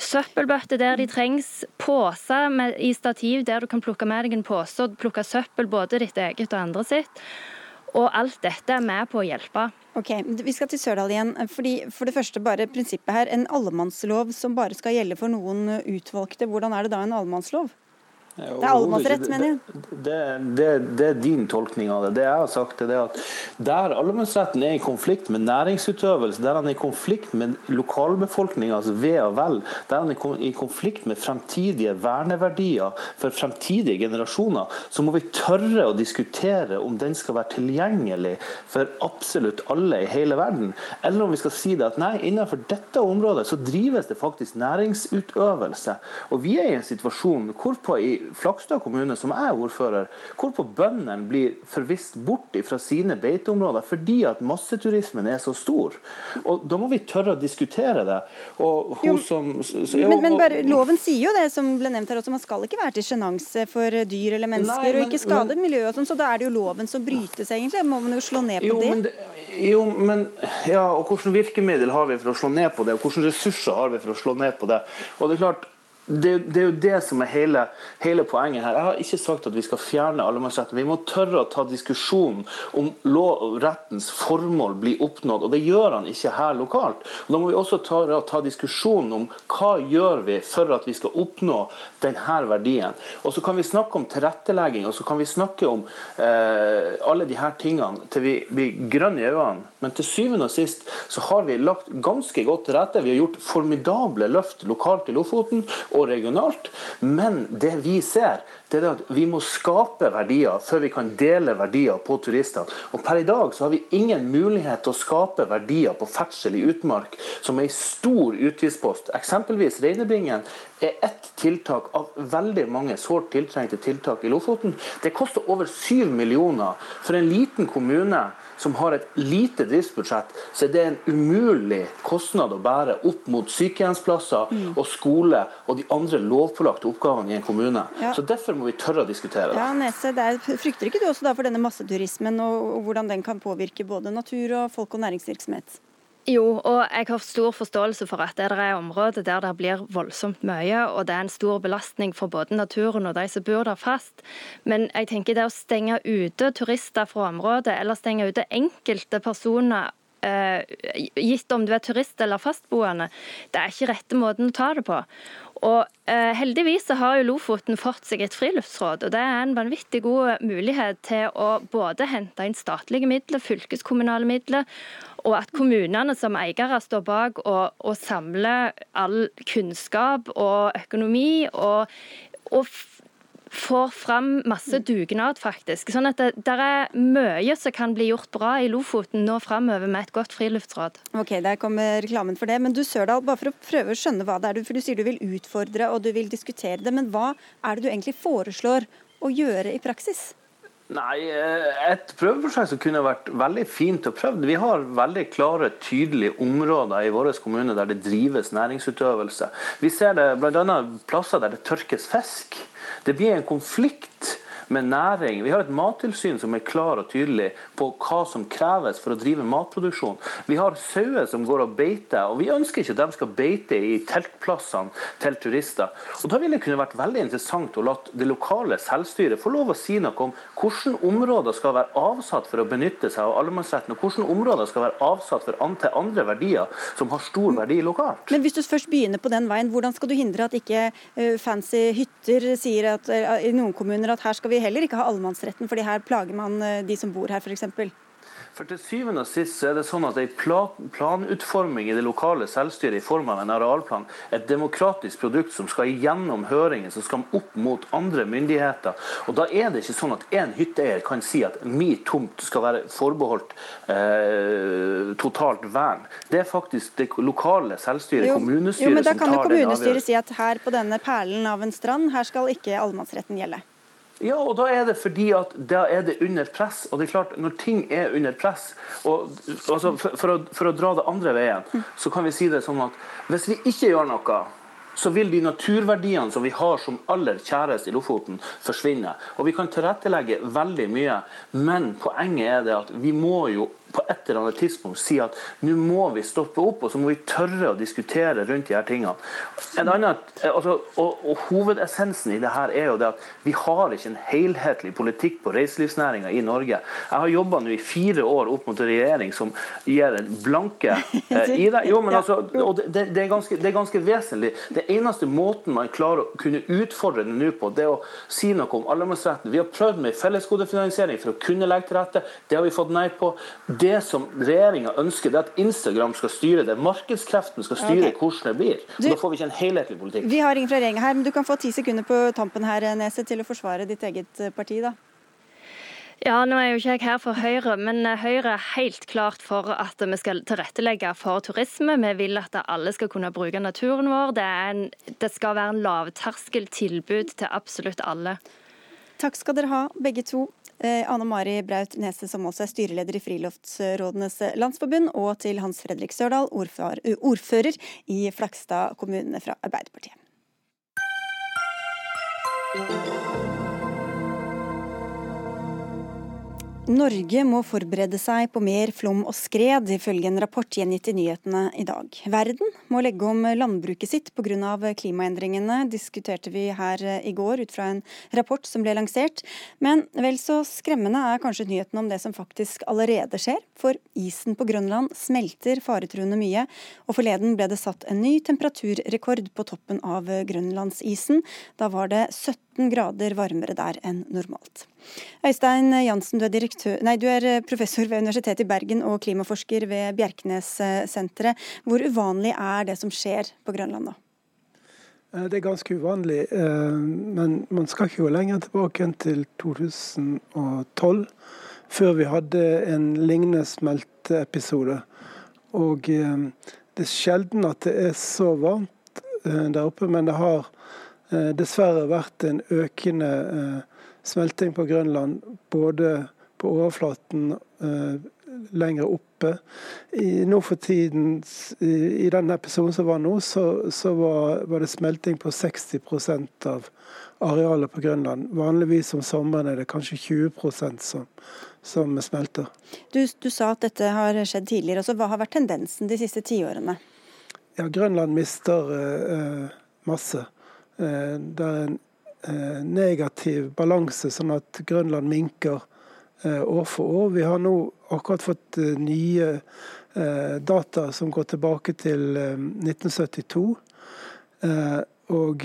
Søppelbøtter der de trengs, poser i stativ der du kan plukke med deg en pose og plukke søppel, både ditt eget og andre sitt. Og alt dette er med på å hjelpe. Ok, Vi skal til Sørdal igjen. fordi For det første bare prinsippet her. En allemannslov som bare skal gjelde for noen utvalgte. Hvordan er det da en allemannslov? Det er allemannsrett, mener jeg. Det, det, det, er din tolkning av det. Det jeg har sagt, er at der allemannsretten er i konflikt med næringsutøvelse, der han er i konflikt med lokalbefolkningas ve og vel, der han er i konflikt med fremtidige verneverdier for fremtidige generasjoner, så må vi tørre å diskutere om den skal være tilgjengelig for absolutt alle i hele verden. Eller om vi skal si det at nei, innenfor dette området så drives det faktisk næringsutøvelse. Og vi er i en situasjon hvorpå i Flakstad kommune, som er ordfører, hvorpå bøndene blir forvist bort fra sine beiteområder fordi at masseturismen er så stor. Og Da må vi tørre å diskutere det. og Jo, som, så, men, men bare, Loven sier jo det som ble nevnt her også, man skal ikke være til sjenanse for dyr eller mennesker, nei, men, og ikke skade miljøet og sånn, så da er det jo loven som brytes, egentlig. Må man jo slå ned på jo, det. Men det jo, men ja, og Hvilke virkemidler har vi for å slå ned på det, og hvilke ressurser har vi for å slå ned på det? Og det er klart, det, det, er jo det som er hele, hele, poenget her. Jeg har ikke sagt at vi skal fjerne allemannsretten. Vi må tørre å ta diskusjonen om lov, rettens formål blir oppnådd. og Det gjør han ikke her lokalt. Og da må vi også tørre å ta diskusjonen om hva gjør vi for at vi skal oppnå denne verdien. Og Så kan vi snakke om tilrettelegging og så kan vi snakke om eh, alle disse tingene til vi blir grønne i øynene. Men til syvende og sist så har vi lagt ganske godt til rette. Vi har gjort formidable løft lokalt i Lofoten og regionalt. Men det vi ser, det er at vi må skape verdier før vi kan dele verdier på turistene. Og Per i dag så har vi ingen mulighet til å skape verdier på ferdsel i utmark, som er en stor utgiftspost. Eksempelvis Reinebringen er ett tiltak av veldig mange sårt tiltrengte tiltak i Lofoten. Det koster over syv millioner for en liten kommune som har et lite driftsbudsjett, så er det en umulig kostnad å bære opp mot sykehjemsplasser mm. og skole og de andre lovpålagte oppgavene i en kommune. Ja. Så Derfor må vi tørre å diskutere det. Ja, Nese, det er, frykter ikke du også for denne masseturismen og, og hvordan den kan påvirke både natur og folk og næringsvirksomhet? Jo, og jeg har stor forståelse for at det er områder der det blir voldsomt mye, og det er en stor belastning for både naturen og de som bor der fast. Men jeg tenker det å stenge ute turister fra området, eller stenge ute enkelte personer gitt om du er turist eller fastboende, det er ikke rette måten å ta det på. Og eh, Heldigvis så har jo Lofoten fått seg et friluftsråd, og det er en vanvittig god mulighet til å både hente inn statlige midler, fylkeskommunale midler, og at kommunene som eiere står bak og, og samler all kunnskap og økonomi. og, og får fram masse dugnad, faktisk. Sånn at det der er mye som kan bli gjort bra i Lofoten nå framover med et godt friluftsråd. Ok, Der kommer reklamen for det. Men du Sørdal, bare for å prøve å skjønne hva det er du For du sier du vil utfordre og du vil diskutere det. Men hva er det du egentlig foreslår å gjøre i praksis? Nei, eh, Et prøveprosjekt som kunne vært veldig fint å prøve. Vi har veldig klare, tydelige områder i vår kommune der det drives næringsutøvelse. Vi ser det bl.a. plasser der det tørkes fisk. Det blir en konflikt med næring. Vi har et mattilsyn som er klar og tydelig på hva som kreves for å drive matproduksjon. Vi har sauer som går og beiter, og vi ønsker ikke at de skal beite i teltplassene til turister. Og Da ville det kunne vært veldig interessant å la det lokale selvstyret få lov å si noe om hvilke områder skal være avsatt for å benytte seg av allemannsretten, og hvilke områder skal være avsatt for til andre verdier som har stor verdi lokalt. Men hvis du først begynner på den veien, hvordan skal du hindre at ikke eh, fancy hytter sier at, eh, i noen kommuner at her skal vi heller ikke ha allemannsretten, fordi her plager man eh, de som bor her f.eks. For til syvende og sist så er det sånn at en planutforming i det lokale selvstyret i form av en arealplan et demokratisk produkt som skal gjennom høringen, som skal opp mot andre myndigheter. Og Da er det ikke sånn at én hytteeier kan si at min tomt skal være forbeholdt eh, totalt vern. Det er faktisk det lokale selvstyret, jo, kommunestyret, jo, men da kan jo kommunestyret si at her på denne perlen av en strand, her skal ikke allemannsretten gjelde. Ja, og da er det fordi at da er det under press. Og det er klart, når ting er under press og, altså, for, for, å, for, å, dra det andre veien, så kan vi si det sånn at hvis vi ikke gjør noe så vil de naturverdiene som vi har som aller kjærest i Lofoten, forsvinne. Og Vi kan tilrettelegge veldig mye, men poenget er det at vi må jo på et eller annet tidspunkt si at nå må vi stoppe opp, og så må vi tørre å diskutere rundt de her tingene. En annen, altså, og, og, Hovedessensen i det her er jo det at vi har ikke en helhetlig politikk på reiselivsnæringa i Norge. Jeg har jobba nå i fire år opp mot en regjering som gir en blanke eh, i det. Jo, men altså, og det, det, er ganske, det, er ganske, vesentlig. Det eneste måten man klarer å kunne utfordre det nå på, det er å si noe om allemannsretten. Vi har prøvd med fellesgodefinansiering for å kunne legge til rette. Det har vi fått nei på det som regjeringa ønsker, det er at Instagram skal styre det. Markedskreftene skal styre okay. hvordan det blir. Du, da får vi ikke en helhetlig politikk. Vi har ingen fra regjeringa her, men du kan få ti sekunder på tampen her, Neset, til å forsvare ditt eget eh, parti, da. Ja, nå er jo ikke jeg her for Høyre, men eh, Høyre er helt klart for at vi skal tilrettelegge for turisme. Vi vil at alle skal kunne bruke naturen vår. Det, en, det skal være en lavterskeltilbud til absolutt alle. Takk skal dere ha, begge to. Eh, Anne Mari Braut Nese, som også er styreleder i Friluftsrådenes landsforbund, og til Hans Fredrik Sørdal, ordfører i Flakstad kommune fra Arbeiderpartiet. Norge må forberede seg på mer flom og skred, ifølge en rapport gjengitt i nyhetene i dag. Verden må legge om landbruket sitt pga. klimaendringene, diskuterte vi her i går ut fra en rapport som ble lansert. Men vel så skremmende er kanskje nyheten om det som faktisk allerede skjer. For isen på Grønland smelter faretruende mye, og forleden ble det satt en ny temperaturrekord på toppen av grønlandsisen. Da var det 17 grader varmere der enn normalt. Øystein Jansen, du er, nei, du er, professor ved Universitetet i Bergen og klimaforsker ved Bjerknessenteret. Hvor uvanlig er det som skjer på Grønland nå? Eh, det er ganske uvanlig, eh, men man skal ikke gå lenger tilbake enn til 2012, før vi hadde en lignende smelteepisode. Og eh, det er sjelden at det er så varmt der oppe, men det har dessverre vært en økende smelting på Grønland, både på overflaten eh, lenger oppe. I, nå for tiden, i, i den episoden som var nå, så, så var, var, det smelting på 60% av arealet på Grønland. Vanligvis om sommeren er det kanskje 20% som, som smelter. Du, du, sa at dette har skjedd tidligere. altså Hva har vært tendensen de siste tiårene? Ja, Grønland mister eh, masse. Eh, det er en eh, negativ balanse, sånn at Grønland minker eh, år for år. Vi har nå akkurat fått nye data som går tilbake til 1972. og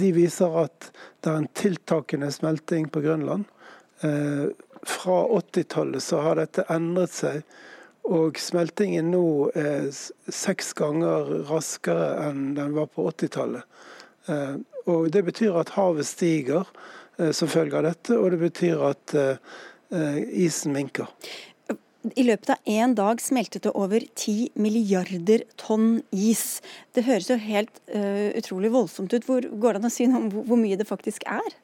de viser at det er en tiltakende smelting på Grønland. fra 80-tallet så har dette endret seg. Og smeltingen nå er seks ganger raskere enn den var på 80-tallet. Eh, og Det betyr at havet stiger eh, som følge av dette, og det betyr at eh, isen minker. I løpet av én dag smeltet det over 10 milliarder tonn is. Det høres jo helt uh, utrolig voldsomt ut. Hvor Går det an å si noe om hvor mye det faktisk er?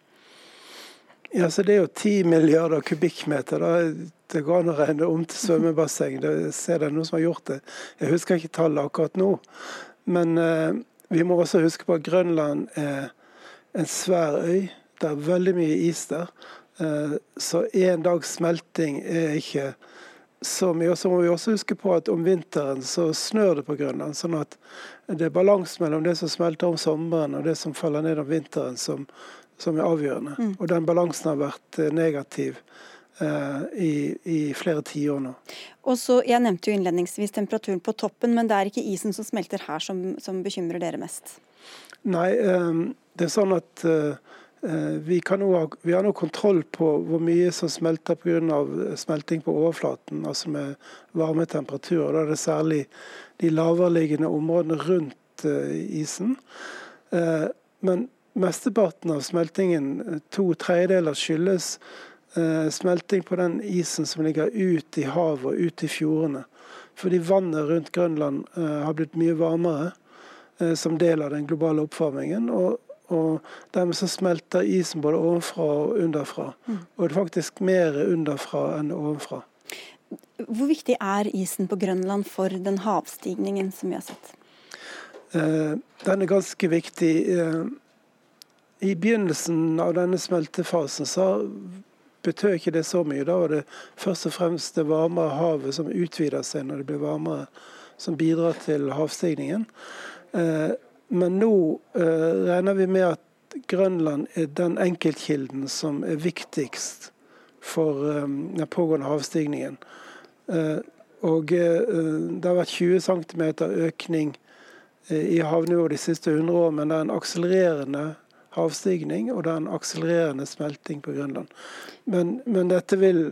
Ja, så Det er jo 10 milliarder kubikkmeter. Da. Det går an å regne om til svømmebasseng. Det ser det noen som har gjort det. Jeg husker ikke tallet akkurat nå. Men eh, vi må også huske på at Grønland er en svær øy. Det er veldig mye is der. Eh, så én dags smelting er ikke så mye. Og så må vi også huske på at om vinteren så snør det på Grønland. sånn at det er balanse mellom det som smelter om sommeren og det som faller ned om vinteren som som er avgjørende. Mm. Og den balansen har vært eh, negativ i, i, flere tiår nå. Og så, Jeg nevnte jo innledningsvis temperaturen på toppen, men det er ikke isen som smelter her som, som bekymrer dere mest? Nei, um, det er sånn at uh, vi, ha, vi, har nå kontroll på hvor mye som smelter pga. smelting på overflaten, altså med varme temperaturer. Da er det særlig de lavereliggende områdene rundt isen. Men Mesteparten av smeltingen, to tredjedeler, skyldes eh, smelting på den isen som ligger ut i havet og ut i fjordene. Fordi vannet rundt Grønland eh, har blitt mye varmere eh, som del av den globale oppvarmingen. Og, og dermed så smelter isen både ovenfra og underfra. Mm. Og det er faktisk mer underfra enn ovenfra. Hvor viktig er isen på Grønland for den havstigningen som vi har sett? Eh, den er ganske viktig. Eh, i begynnelsen av denne smeltefasen så betød ikke det så mye. Da var det først og fremst det varmere havet som utvider seg når det blir varmere, som bidrar til havstigningen. Eh, men nå eh, regner vi med at Grønland er den enkeltkilden som er viktigst for eh, den pågående havstigningen. Og det har vært 20 cm økning i havnivået de siste 100 år, men det er en akselererende havstigning, og det er en akselererende smelting på Grønland. Men, men dette vil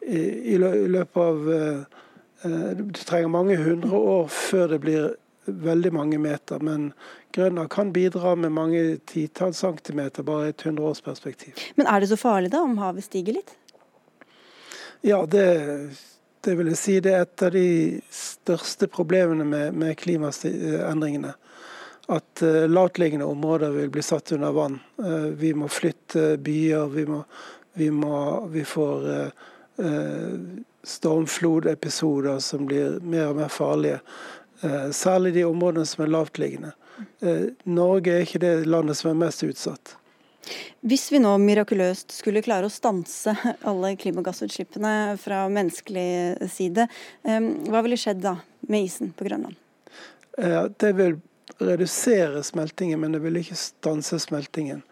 i, i løpet av eh, Du trenger mange hundre år før det blir veldig mange meter. Men Grønland kan bidra med mange titalls centimeter bare i et hundreårsperspektiv. Men er det så farlig da, om havet stiger litt? Ja, det, det vil jeg si det er et av de største problemene med, med klimaendringene at uh, lavtliggende områder vil bli satt under vann. Uh, vi må flytte byer, vi, må, vi, må, vi får uh, stormflodepisoder som blir mer og mer farlige. særlig de områdene som er lavtliggende. Norge er ikke det landet som er mest utsatt. Hvis vi nå mirakuløst skulle klare å stanse alle klimagassutslippene fra menneskelig side, hva ville skjedd da med isen på Grønland? Det vil redusere smeltingen, men det vil ikke stanse smeltingen.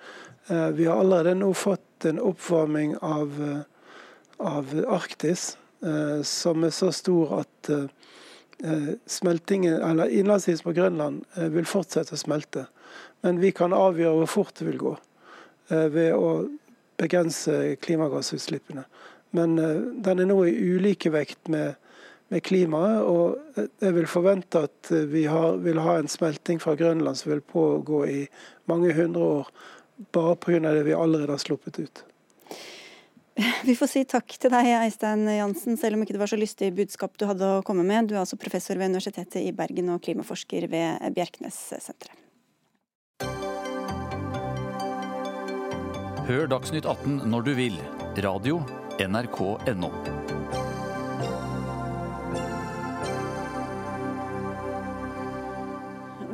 Eh, vi har allerede nå fått en oppvarming av, eh, av Arktis eh, som er så stor at smeltingen, eller innlandsisen på Grønland vil fortsette å smelte. Men vi kan avgjøre hvor fort det vil gå ved å begrense klimagassutslippene. Men den er nå i ulikevekt med med klimaet. Og jeg vil forvente at vi har, vil ha en smelting fra Grønland som vil pågå i mange hundre år, bare pga. det vi allerede har sluppet ut. Vi får si takk til deg, Eistein Jansen, selv om ikke det var så lystig budskap du hadde å komme med. Du er altså professor ved Universitetet i Bergen og klimaforsker ved Bjerknessenteret. Hør Dagsnytt 18 når du vil. Radio NRK.no.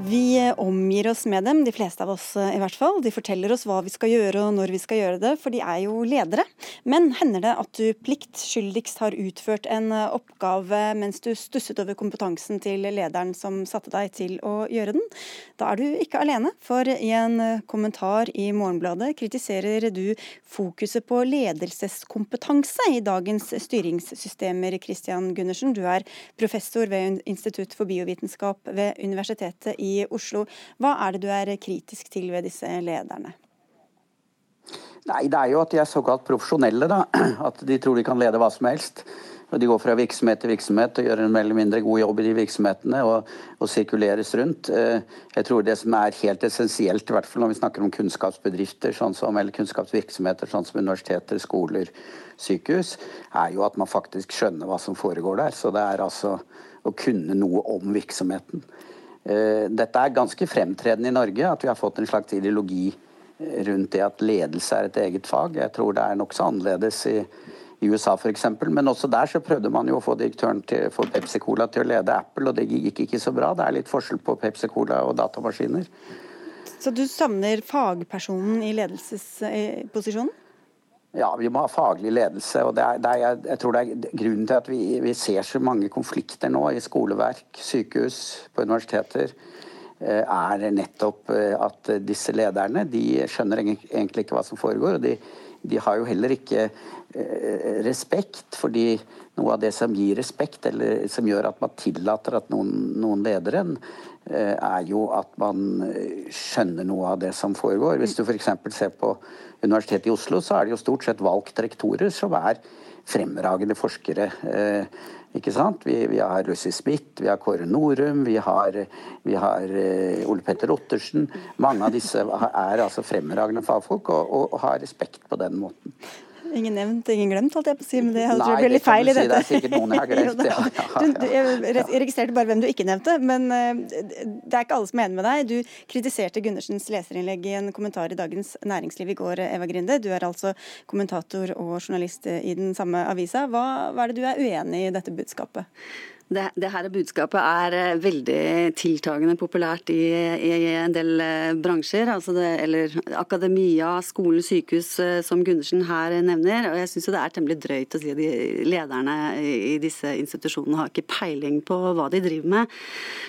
Vi omgir oss med dem, de fleste av oss eh, i hvert fall. De forteller oss hva vi skal gjøre og når vi skal gjøre det, for de er jo ledere. Men hender det at du pliktskyldigst har utført en eh, oppgave mens du stusset over kompetansen til lederen som satte deg til å gjøre den? Da er du ikke alene, for i en kommentar i Morgenbladet kritiserer du fokuset på ledelseskompetanse i dagens styringssystemer, Christian Gundersen. Du er professor ved Institutt for biovitenskap ved Universitetet i Oslo. Hva er det du er kritisk til ved disse lederne? Nei, Det er jo at de er såkalt profesjonelle. da. At de tror de kan lede hva som helst. Og De går fra virksomhet til virksomhet og gjør en mer eller mindre god jobb i de virksomhetene og, og sirkuleres rundt. Eh, jeg tror det som er helt essensielt, i hvert fall når vi snakker om kunnskapsbedrifter sånn som, eller kunnskapsvirksomheter, sånn som universiteter, skoler, sykehus, er jo at man faktisk skjønner hva som foregår der. Så det er altså å kunne noe om virksomheten. Eh, dette er ganske fremtredende i Norge, at vi har fått en slags ideologi eh, rundt det at ledelse er et eget fag. Jeg tror det er nokså annerledes i, i USA f.eks. Men også der så prøvde man jo å få direktøren til, for Pepsi Cola til å lede Apple, og det gikk ikke så bra. Det er litt forskjell på Pepsi Cola og datamaskiner. Så du savner fagpersonen i ledelsesposisjonen? Ja, vi må ha faglig ledelse. og det er, det er, jeg tror det er Grunnen til at vi, vi, ser så mange konflikter nå i skoleverk, sykehus, på universiteter, eh, er nettopp eh, at disse lederne de skjønner egentlig ikke hva som foregår. og de, de har jo heller ikke respekt, fordi noe av det som gir respekt, eller som gjør at man tillater at noen, noen leder en, er jo at man skjønner noe av det som foregår. Hvis du f.eks. ser på Universitetet i Oslo, så er det jo stort sett valgt rektorer som er fremragende forskere. Eh, ikke sant? Vi, vi har Lucy Smith, vi har Kåre Norum, vi har, vi har Ole Petter Ottersen. Mange av disse er altså fremragende fagfolk og, og har respekt på den måten. Ingen nevnt, ingen glemt, holdt jeg på å si. Men det, Nei, det litt feil i dette. det er sikkert noen jeg har glemt. ja, ja, ja. Du, jeg registrerte bare hvem du ikke nevnte, men eh, det er ikke alle som er enig med deg. Du kritiserte Gundersens leserinnlegg i en kommentar i Dagens Næringsliv i går, Eva Grinde. Du er altså kommentator og journalist i den samme avisa. Hva, hva er det du er uenig i dette budskapet? Det, det, her budskapet er eh, veldig tiltagende populært i, i en del eh, bransjer. Altså det, eller akademia, skole, sykehus, eh, som Gundersen her nevner. Og jeg syns det er temmelig drøyt å si at de lederne i disse institusjonene har ikke peiling på hva de driver med.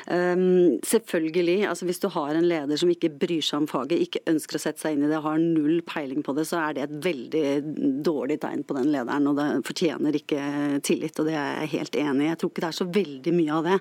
Um, selvfølgelig, altså hvis du har en leder som ikke bryr seg om faget, ikke ønsker å sette seg inn i det, har null peiling på det, så er det et veldig dårlig tegn på den lederen. Og det fortjener ikke tillit, og det er jeg helt enig i. Jeg tror ikke det er så veldig mye av det.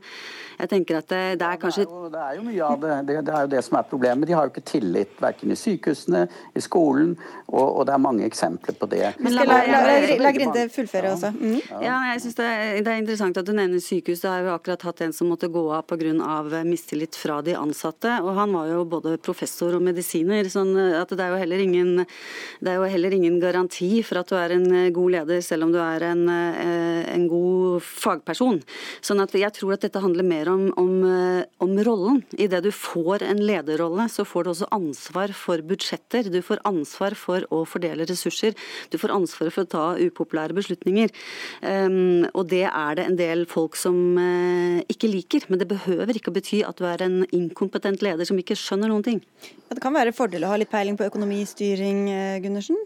Jeg tenker at det, det er kanskje det er, jo, det er, jo, mye av det. det. det. er jo det som er problemet. De har jo ikke tillit verken i sykehusene, i skolen, og, og det er mange eksempler på det. Men la, la, la, la Grinde fullføre også. Mm. Ja, jeg synes det er, det, er interessant at du nevner sykehus. Det har jo akkurat hatt en som måtte gå av pga. mistillit fra de ansatte. og Han var jo både professor og medisiner. sånn at det er jo heller ingen, det er jo heller ingen garanti for at du er en god leder, selv om du er en, eh, en god fagperson. Sånn at jeg tror at dette handler mer om, om, eh, om rollen. Idet du får en lederrolle, så får du også ansvar for budsjetter. Du får ansvar for å fordele ressurser. Du får ansvar for å ta upopulære beslutninger. Um, og det er det en del folk som uh, ikke liker. Men det behøver ikke å bety at du er en inkompetent leder som ikke skjønner noen ting. Ja, det kan være fordel å ha litt peiling på økonomistyring, eh, Gundersen?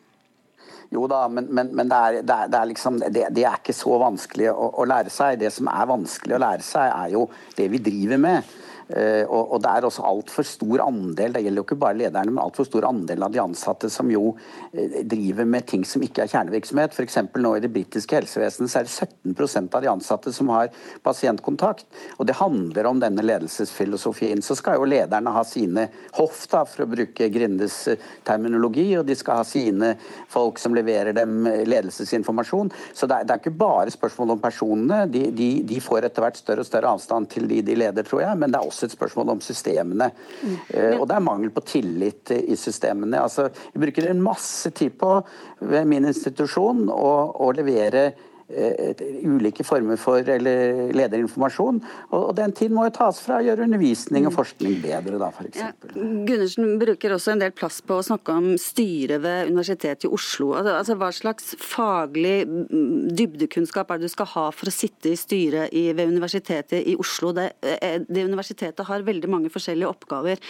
Jo da, men, men, men det, er, det, er, det, er liksom, det, det, er ikke så vanskelig å, å, lære seg. Det som er vanskelig å lære seg, er jo det vi driver med. Uh, og, og, det er også altfor stor andel, det gjelder jo ikke bare lederne, men altfor stor andel av de ansatte som jo uh, driver med ting som ikke er kjernevirksomhet. F.eks. nå i det britiske helsevesenet så er det 17% av de ansatte som har pasientkontakt. Og det handler om denne ledelsesfilosofien. Så skal jo lederne ha sine hoff, da, for å bruke Grindes uh, terminologi, og de skal ha sine folk som leverer dem ledelsesinformasjon. Så det er, det er ikke bare spørsmål om personene. De, de, de får etter hvert større og større avstand til de de leder, tror jeg. men det er også også et spørsmål om systemene. Mm. Uh, og det er mangel på tillit i systemene. Altså, vi bruker en masse tid på ved min institusjon å, å levere ulike former for eller lederinformasjon. Og, den tiden må jo tas fra å gjøre undervisning og forskning bedre, da, f.eks. Ja, Gundersen bruker også en del plass på å snakke om styret ved Universitetet i Oslo. Altså, altså Hva slags faglig mm, dybdekunnskap er det du skal ha for å sitte i styret i, ved Universitetet i Oslo? Det, eh, det, universitetet har veldig mange forskjellige oppgaver,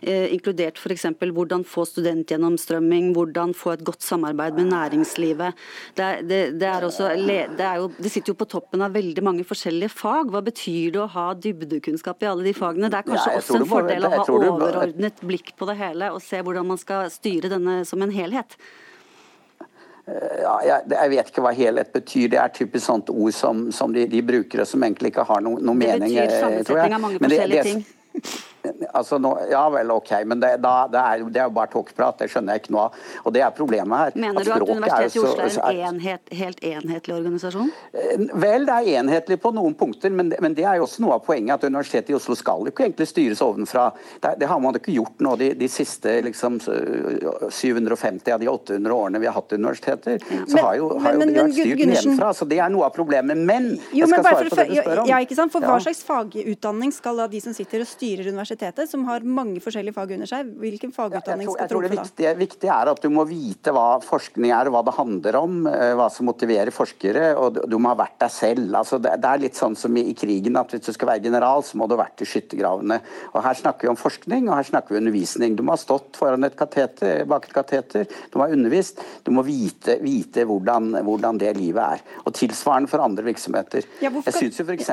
eh, inkludert f.eks. hvordan få studentgjennomstrømming, hvordan få et godt samarbeid med næringslivet. Det, det, det, er også, er jo, det sitter jo på toppen av veldig mange forskjellige fag. Hva betyr det å ha dybdekunnskap i alle de fagene? Det er kanskje ja, også en fordel å ha overordnet blikk på det hele og se hvordan man skal styre denne som en helhet. Ja, jeg, jeg, vet ikke hva helhet betyr. Det er typisk sånt ord som, som de, de, bruker, og som egentlig ikke har noen no mening. Det betyr eh, sammensetning av mange forskjellige ting. Altså nå, ja vel, ok, men det, da, det, er, det er jo bare tåkeprat. Det skjønner jeg ikke noe av. Og det er problemet her. Mener at du at Universitetet i Oslo er en enhet, helt enhetlig organisasjon? Eh, vel, det er enhetlig på noen punkter, men, men, det er jo også noe av poenget. At Universitetet i Oslo skal jo ikke egentlig styres ovenfra. Det, det har man jo ikke gjort nå de, de siste liksom, 750 av de 800 årene vi har hatt universiteter. Så men, har jo, har men, jo vært styrt nedenfra. Så det er noe av problemet. Men jo, jeg skal svare på det du spør om. Ja, ikke sant? For Hva slags fagutdanning skal da de som sitter og styrer universitetet universitetet, som har mange forskjellige fag under seg. Hvilken fagutdanning skal tro på da? Det viktige, viktige, er at du må vite hva forskning er, og hva det handler om. Eh, hva som motiverer forskere. Og du må ha vært deg selv. Altså, det, er litt sånn som i, krigen, at hvis du skal være general, så må du ha vært i skyttergravene. Og Her snakker vi om forskning, og her snakker vi undervisning. Du må ha stått foran et kateter, bak et kateter, du må ha undervist. Du må vite, vite hvordan, hvordan, det livet er. Og tilsvarende for andre virksomheter. Ja, jeg syns jo f.eks.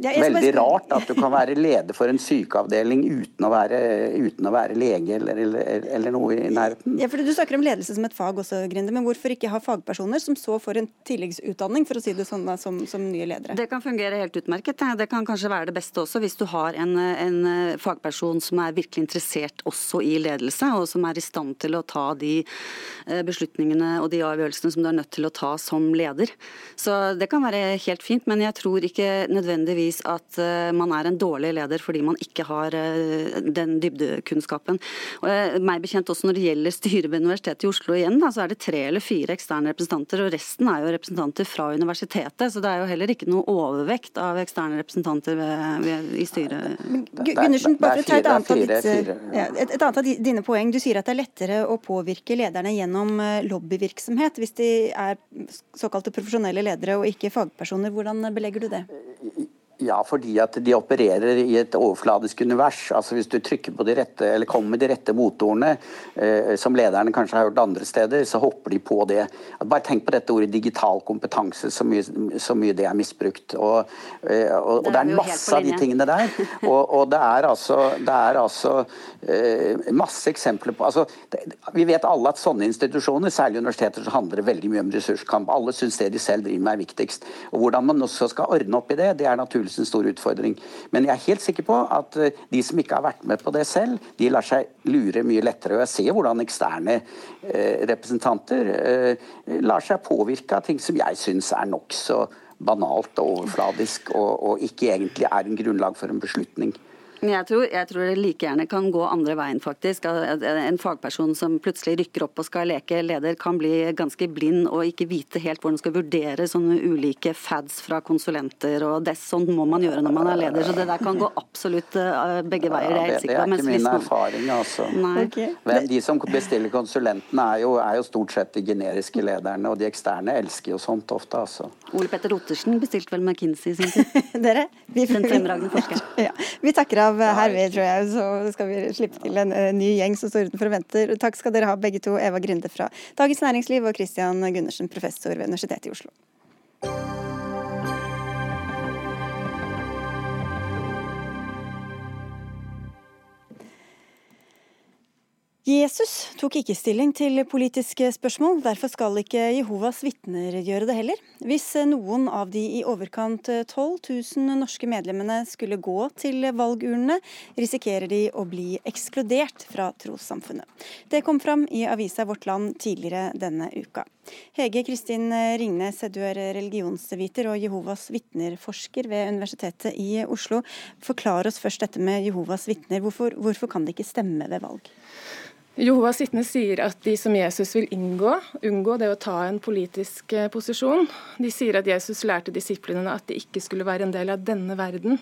Ja, veldig rart at du kan være leder for en sykeavdeling avdeling uten å være, uten å være lege eller, eller, eller, noe i nærheten. Ja, for Du snakker om ledelse som et fag også, Grinde, men hvorfor ikke ha fagpersoner som så får en tilleggsutdanning for å si det sånn som, som nye ledere? Det kan fungere helt utmerket. Det kan kanskje være det beste også hvis du har en, en fagperson som er virkelig interessert også i ledelse, og som er i stand til å ta de eh, beslutningene og de avgjørelsene som du er nødt til å ta som leder. Så det kan være helt fint, men jeg tror ikke nødvendigvis at eh, man er en dårlig leder fordi man ikke har Eh, den dybdekunnskapen. Og eh, meg bekjent også Når det gjelder styret ved Universitetet i Oslo, igjen, da, så er det tre eller fire eksterne representanter. og Resten er jo representanter fra universitetet. Så det er jo heller ikke noe overvekt av eksterne representanter ved, ved, i styret. Gundersen, bare for å ta et annet, av fire, ja, et, et annet av dine poeng. Du sier at det er lettere å påvirke lederne gjennom eh, lobbyvirksomhet hvis de er såkalte profesjonelle ledere og ikke fagpersoner. Hvordan belegger du det? Ja, fordi at de opererer i et overfladisk univers. Altså Hvis du trykker på de rette, eller kommer med de rette motorene, eh, som lederne kanskje har gjort andre steder, så hopper de på det. Bare tenk på dette ordet digital kompetanse, så mye, så mye det er misbrukt. Og, eh, og, og det, er masse av de tingene der. Og, og det er altså, det er altså eh, masse eksempler på altså, det, Vi vet alle at sånne institusjoner, særlig universiteter, så handler det veldig mye om ressurskamp. Alle syns det de selv driver med er viktigst. Og Hvordan man også skal ordne opp i det, det er naturlig en stor utfordring. Men jeg er helt sikker på at eh, de som ikke har vært med på det selv, de lar seg lure mye lettere. Og jeg ser hvordan eksterne eh, representanter eh, lar seg påvirke av ting som jeg syns er nokså banalt og overfladisk, og, og ikke egentlig er en grunnlag for en beslutning. Jeg tror, jeg tror, det like gjerne kan gå andre veien, faktisk. En fagperson som plutselig rykker opp og skal leke leder, kan bli ganske blind og ikke vite helt hvordan man skal vurdere sånne ulike fads fra konsulenter. og det, Sånn må man gjøre når man er leder. Så det der kan gå absolutt eh, begge veier. det er helt sikker på. Det er ikke min erfaring, altså. Okay. Men de som bestiller konsulentene, er jo, er jo, stort sett de generiske lederne, og de eksterne elsker jo sånt ofte, altså. Ole Petter Ottersen bestilte vel McKinsey i sin tid. Dere, vi, Den fremragende forskeren. Ja, vi takker av av herved, tror jeg. Så skal vi slippe til en ny gjeng som står utenfor og venter. Takk skal dere ha begge to, Eva Grinde fra Dagens Næringsliv og Christian Gundersen, professor ved Universitetet i Oslo. Jesus tok ikke stilling til politiske spørsmål, derfor skal ikke Jehovas vitner gjøre det heller. Hvis noen av de i overkant 12 000 norske medlemmene skulle gå til valgurnene, risikerer de å bli ekskludert fra trossamfunnet. Det kom fram i avisa Vårt Land tidligere denne uka. Hege Kristin Ringnes, du er religionsviter og Jehovas vitner-forsker ved Universitetet i Oslo. Forklar oss først dette med Jehovas vitner. Hvorfor, hvorfor kan det ikke stemme ved valg? Jehovas vitner sier at de som Jesus vil inngå, unngå det å ta en politisk eh, posisjon. De sier at Jesus lærte disiplene at de ikke skulle være en del av denne verden.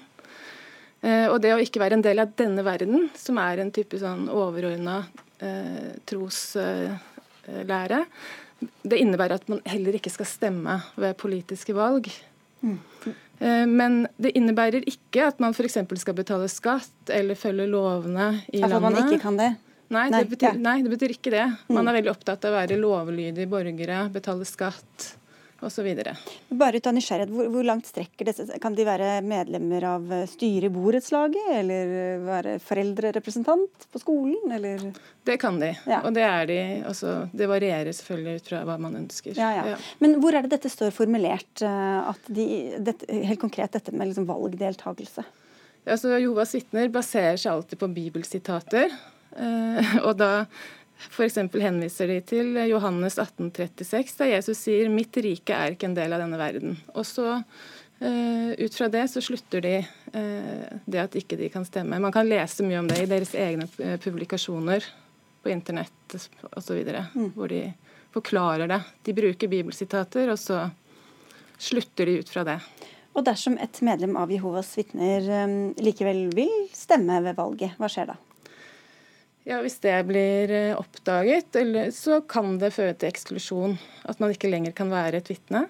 Eh, og det å ikke være en del av denne verden, som er en type sånn overordna eh, troslære, eh, det innebærer at man heller ikke skal stemme ved politiske valg. Mm. Eh, men det innebærer ikke at man f.eks. skal betale skatt eller følge lovene i altså, landet. At man ikke kan det? Nei, det betyr, nei, det betyr ikke det. Man mm. er veldig opptatt av å være lovlydige borgere, betale skatt osv. Bare ut av nysgjerrighet, hvor, hvor, langt strekker det seg? Kan de være medlemmer av styret i borettslaget, eller være foreldrerepresentant på skolen, eller? Det kan de, ja. og det er de. Altså, det varierer selvfølgelig ut fra hva man ønsker. Ja, ja. Men hvor er det dette står formulert, eh, at de, dette, helt konkret dette med liksom valgdeltakelse? Altså, Jehovas vitner baserer seg alltid på bibelsitater. Eh, og da F.eks. henviser de til Johannes 1836, der Jesus sier 'mitt rike er ikke en del av denne verden'. Og så Uh, ut fra det så slutter de uh, det at ikke de kan stemme. Man kan lese mye om det i deres egne publikasjoner på internett osv., mm. hvor de forklarer det. De bruker bibelsitater, og så slutter de ut fra det. Og dersom et medlem av Jehovas vitner likevel vil stemme ved valget, hva skjer da? Ja, Hvis det blir eh, oppdaget, så kan det føre til eksklusjon. At man ikke lenger kan være et vitne.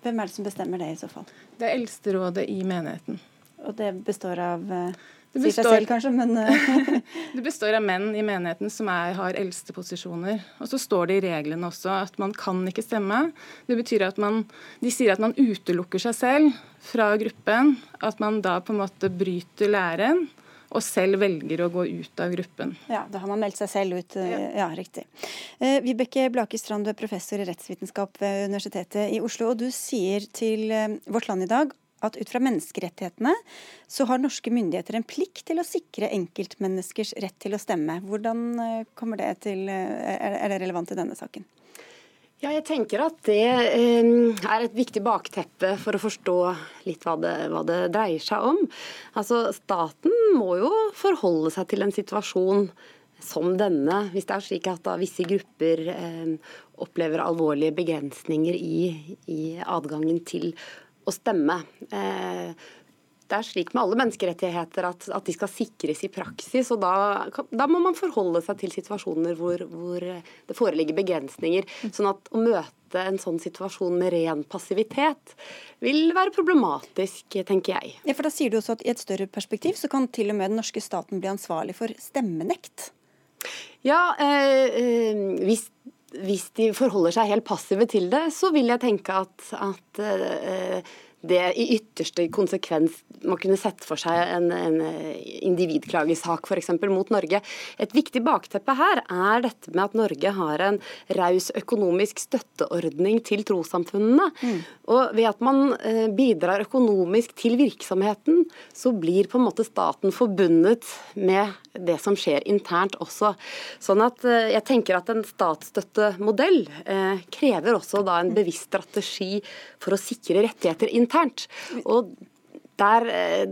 Hvem er det som bestemmer det i så fall? Det er eldsterådet i menigheten. Og det består av eh, det består, selv kanskje, men eh, Det består av menn i menigheten som er, har eldste posisjoner. Og så står det i reglene også at man kan ikke stemme. Det betyr at man De sier at man utelukker seg selv fra gruppen. At man da på en måte bryter læren og selv velger å gå ut av gruppen. Ja, Da har man meldt seg selv ut. Ja, ja riktig. Eh, Vibeke Blake Strand, du er professor i rettsvitenskap ved Universitetet i Oslo. og Du sier til eh, Vårt Land i dag at ut fra menneskerettighetene så har norske myndigheter en plikt til å sikre enkeltmenneskers rett til å stemme. Hvordan eh, kommer det til, er det relevant i denne saken? Ja, jeg tenker at det eh, er et viktig bakteppe for å forstå litt hva det, hva det, dreier seg om. Altså, Staten må jo forholde seg til en situasjon som denne, hvis det er slik at da visse grupper eh, opplever alvorlige begrensninger i, i, adgangen til å stemme. Eh, det er slik med alle menneskerettigheter at, at de skal sikres i praksis. og da, da, må man forholde seg til situasjoner hvor, hvor, det foreligger begrensninger. sånn at å møte en sånn situasjon med ren passivitet vil være problematisk, tenker jeg. Ja, for da sier du også at I et større perspektiv så kan til og med den norske staten bli ansvarlig for stemmenekt? Ja, eh, eh, hvis hvis de forholder seg helt passive til det, så vil jeg tenke at, at eh, det i ytterste konsekvens man kunne sett for seg en, en individklagesak f.eks. mot Norge. Et viktig bakteppe her er dette med at Norge har en raus økonomisk støtteordning til trossamfunnene. Mm. Og ved at man eh, bidrar økonomisk til virksomheten, så blir på en måte staten forbundet med det som skjer internt også. Sånn at eh, jeg tenker at en statsstøttemodell eh, krever også da en bevisst strategi for å sikre rettigheter internt. Og der, eh,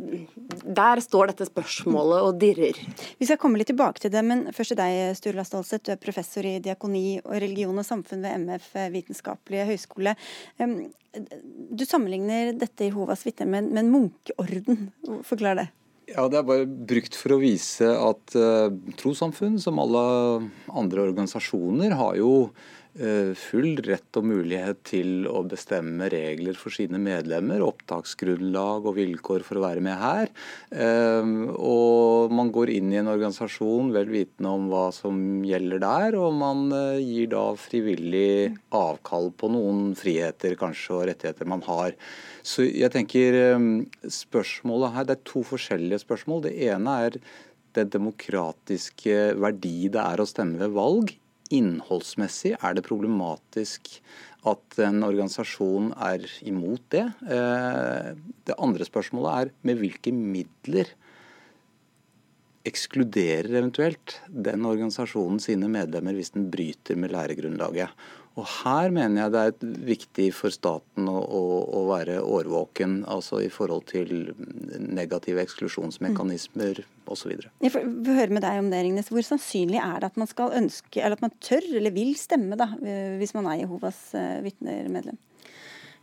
der, står dette spørsmålet og dirrer. Vi skal komme litt tilbake til det, men først til deg, Sturla Stålseth. Du er professor i diakoni og religion og samfunn ved MF vitenskapelige høgskole. Du sammenligner dette i Hovas vitne med, med en munkeorden. Forklar det. Ja, Det er bare brukt for å vise at uh, trossamfunn, som alle andre organisasjoner, har jo uh, full rett og mulighet til å bestemme regler for sine medlemmer, opptaksgrunnlag og vilkår for å være med her. Uh, og man går inn i en organisasjon vel vitende om hva som gjelder der, og man gir da frivillig avkall på noen friheter kanskje og rettigheter man har. Så jeg tenker ehm, spørsmålet her, Det er to forskjellige spørsmål. Det ene er den demokratiske verdi det er å stemme ved valg. Innholdsmessig er det problematisk at en organisasjon er imot det. Eh, det andre spørsmålet er med hvilke midler ekskluderer eventuelt den organisasjonen sine medlemmer hvis den bryter med læregrunnlaget. Og Her mener jeg det er viktig for staten å, å, å være årvåken altså i forhold til negative eksklusjonsmekanismer mm. osv. Jeg får høre med deg om det, Ringnes. Hvor sannsynlig er det at man skal ønske, eller at man tør eller vil stemme da, hvis man er Jehovas eh, vitnermedlem?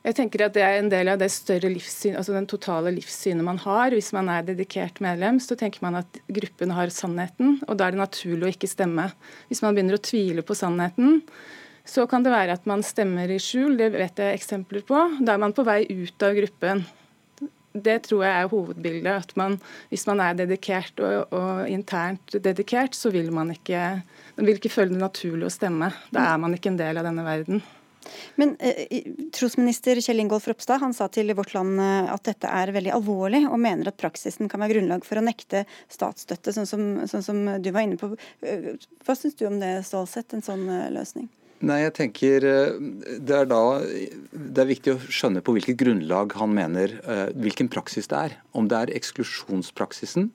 Jeg tenker at Det er en del av det større livssyn, altså den totale livssynet man har. Hvis man er dedikert medlem, så tenker man at gruppen har sannheten, og da er det naturlig å ikke stemme. Hvis man begynner å tvile på sannheten, så kan det være at man stemmer i skjul. Det vet jeg eksempler på. Da er man på vei ut av gruppen. Det tror jeg er hovedbildet. at man, Hvis man er dedikert og, og internt dedikert, så vil man ikke, man vil ikke føle det naturlig å stemme. Da er man ikke en del av denne verden. Men eh, Trosminister Kjell Ingolf Ropstad han sa til Vårt Land eh, at dette er veldig alvorlig, og mener at praksisen kan være grunnlag for å nekte statsstøtte, sånn som, sånn som du var inne på. Eh, hva syns du om det, Stålsett, en sånn eh, løsning? Nei, jeg tenker Det er da det er viktig å skjønne på hvilket grunnlag han mener hvilken praksis det er. Om det er eksklusjonspraksisen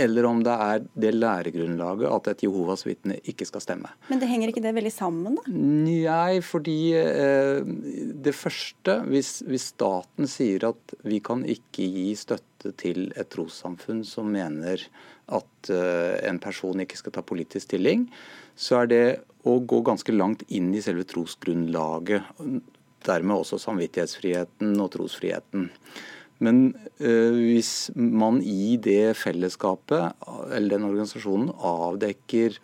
eller om det er det læregrunnlaget at et Jehovas vitne ikke skal stemme. Men det henger ikke det veldig sammen, da? Nei, fordi eh, det første hvis, hvis, staten sier at vi kan ikke gi støtte til et trossamfunn som mener at eh, en person ikke skal ta politisk stilling, så er det å gå ganske langt inn i selve trosgrunnlaget. Dermed også samvittighetsfriheten og trosfriheten. Men øh, hvis man i det fellesskapet eller den organisasjonen avdekker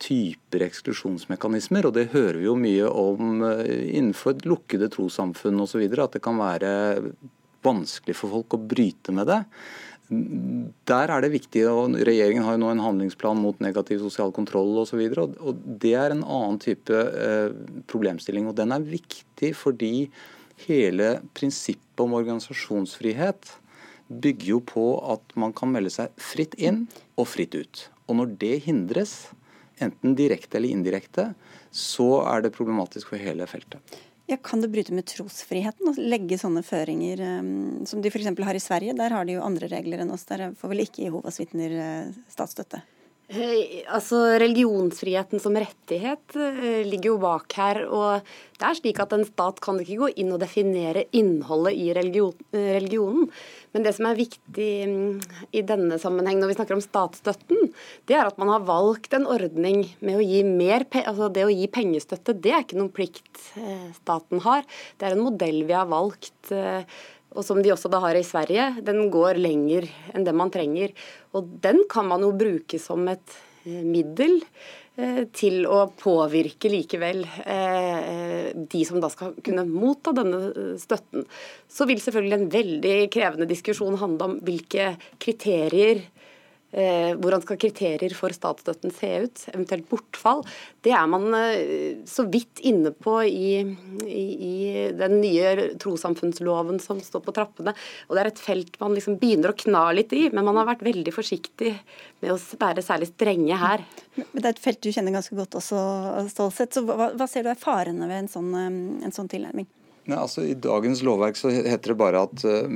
typer eksklusjonsmekanismer, og det hører vi jo mye om øh, innenfor lukkede trossamfunn osv., at det kan være vanskelig for folk å bryte med det. Der er det viktig, og Regjeringen har jo nå en handlingsplan mot negativ sosial kontroll osv. Det er en annen type eh, problemstilling. og Den er viktig fordi hele prinsippet om organisasjonsfrihet bygger jo på at man kan melde seg fritt inn og fritt ut. Og når det hindres, enten direkte eller indirekte, så er det problematisk for hele feltet. Ja, kan det bryte med trosfriheten å legge sånne føringer um, som de f.eks. har i Sverige? Der har de jo andre regler enn oss. Der får vel ikke Jehovas vitner uh, statsstøtte? Altså, Religionsfriheten som rettighet eh, ligger jo bak her. og det er slik at En stat kan ikke gå inn og definere innholdet i eh, religionen. Men det som er viktig mm, i denne sammenheng når vi snakker om statsstøtten, det er at man har valgt en ordning med å gi mer altså Det å gi pengestøtte, det er ikke noen plikt eh, staten har. Det er en modell vi har valgt og som de også da har i Sverige, den går lenger enn det man trenger. Og den kan man jo bruke som et eh, middel eh, til å påvirke likevel eh, de som da skal kunne motta denne støtten. Så vil selvfølgelig en veldig krevende diskusjon handle om hvilke kriterier hvordan skal kriterier for statsstøtten se ut, eventuelt bortfall. Det er man eh, så vidt inne på i, i, i, den nye trossamfunnsloven som står på trappene. Og Det er et felt man liksom begynner å kna litt i, men man har vært veldig forsiktig med å være særlig strenge her. Men Det er et felt du kjenner ganske godt også, Stålsett. Så hva, hva ser du er farene ved en sånn, eh, en sånn tilnærming? Nei, altså I dagens lovverk så heter det bare at uh,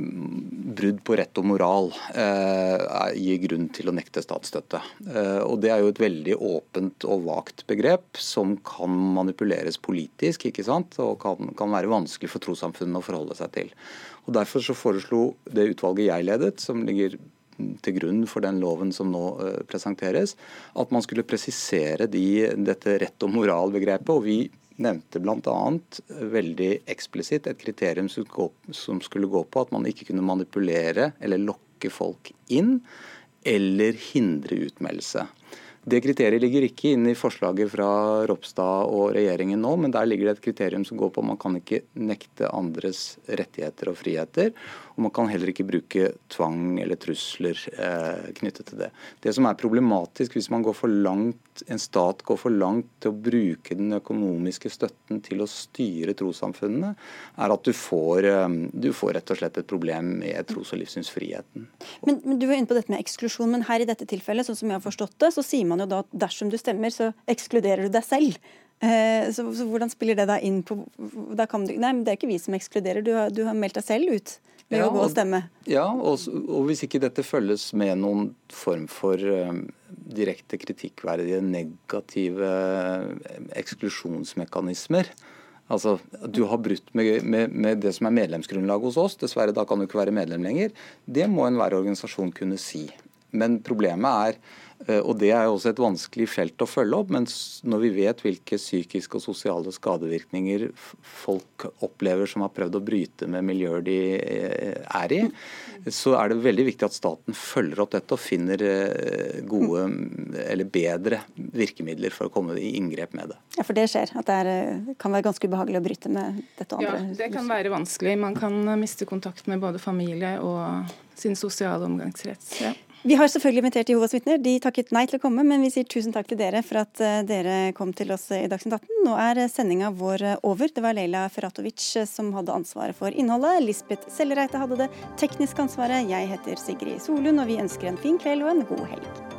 brudd på rett og moral uh, gir grunn til å nekte statsstøtte. Uh, og Det er jo et veldig åpent og vagt begrep som kan manipuleres politisk ikke sant? og kan, kan være vanskelig for trossamfunnene å forholde seg til. Og Derfor så foreslo det utvalget jeg ledet, som ligger til grunn for den loven som nå presenteres, at man skulle presisere de, dette rett og moral-begrepet. og vi nevnte bl.a. veldig eksplisitt et kriterium som skulle gå på at man ikke kunne manipulere eller lokke folk inn eller hindre utmeldelse. Det kriteriet ligger ikke inne i forslaget fra Ropstad og regjeringen nå, men der ligger det et kriterium som går på at man kan ikke nekte andres rettigheter og friheter. Og man kan heller ikke bruke tvang eller trusler eh, knyttet til det. Det som er problematisk hvis man går for langt, en stat går for langt til å bruke den økonomiske støtten til å styre trossamfunnene, er at du får, eh, du får rett og slett et problem med tros- og livssynsfriheten. Men, men, Du var inne på dette med eksklusjon, men her i dette tilfellet, sånn som jeg har forstått det, så sier man jo da dersom du stemmer, så ekskluderer du deg selv. Eh, så, så, hvordan spiller det da inn på da kan du, Nei, men det er ikke vi som ekskluderer, du har, du har meldt deg selv ut ved ja, å gå og stemme. Ja, og, og, hvis ikke dette følges med noen form for um, direkte kritikkverdige negative eksklusjonsmekanismer, Altså, Du har brutt med, med, med, det som er medlemsgrunnlaget hos oss. Dessverre, da kan du ikke være medlem lenger. Det må enhver organisasjon kunne si. Men problemet er Eh, og Det er jo også et vanskelig felt å følge opp, men når vi vet hvilke psykiske og sosiale skadevirkninger folk opplever som har prøvd å bryte med miljøer de eh, er i, så er det veldig viktig at staten følger opp dette og finner eh, gode eller bedre virkemidler for å komme i inngrep med det. Ja, For det skjer? At det er, kan være ganske ubehagelig å bryte med dette andre? Ja, det kan være vanskelig. Man kan miste kontakt med både familie og sin sosiale omgangskrets. Ja. Vi har selvfølgelig invitert Jehovas vitner. De takket nei til å komme, men vi sier tusen takk til dere for at eh, dere kom til oss i Dagsnytt 18. Nå er sendinga vår eh, over. Det var Leila Feratovic eh, som hadde ansvaret for innholdet. Lisbeth Sellereite hadde det tekniske ansvaret. Jeg heter Sigrid Solund, og vi ønsker en fin kveld og en god helg.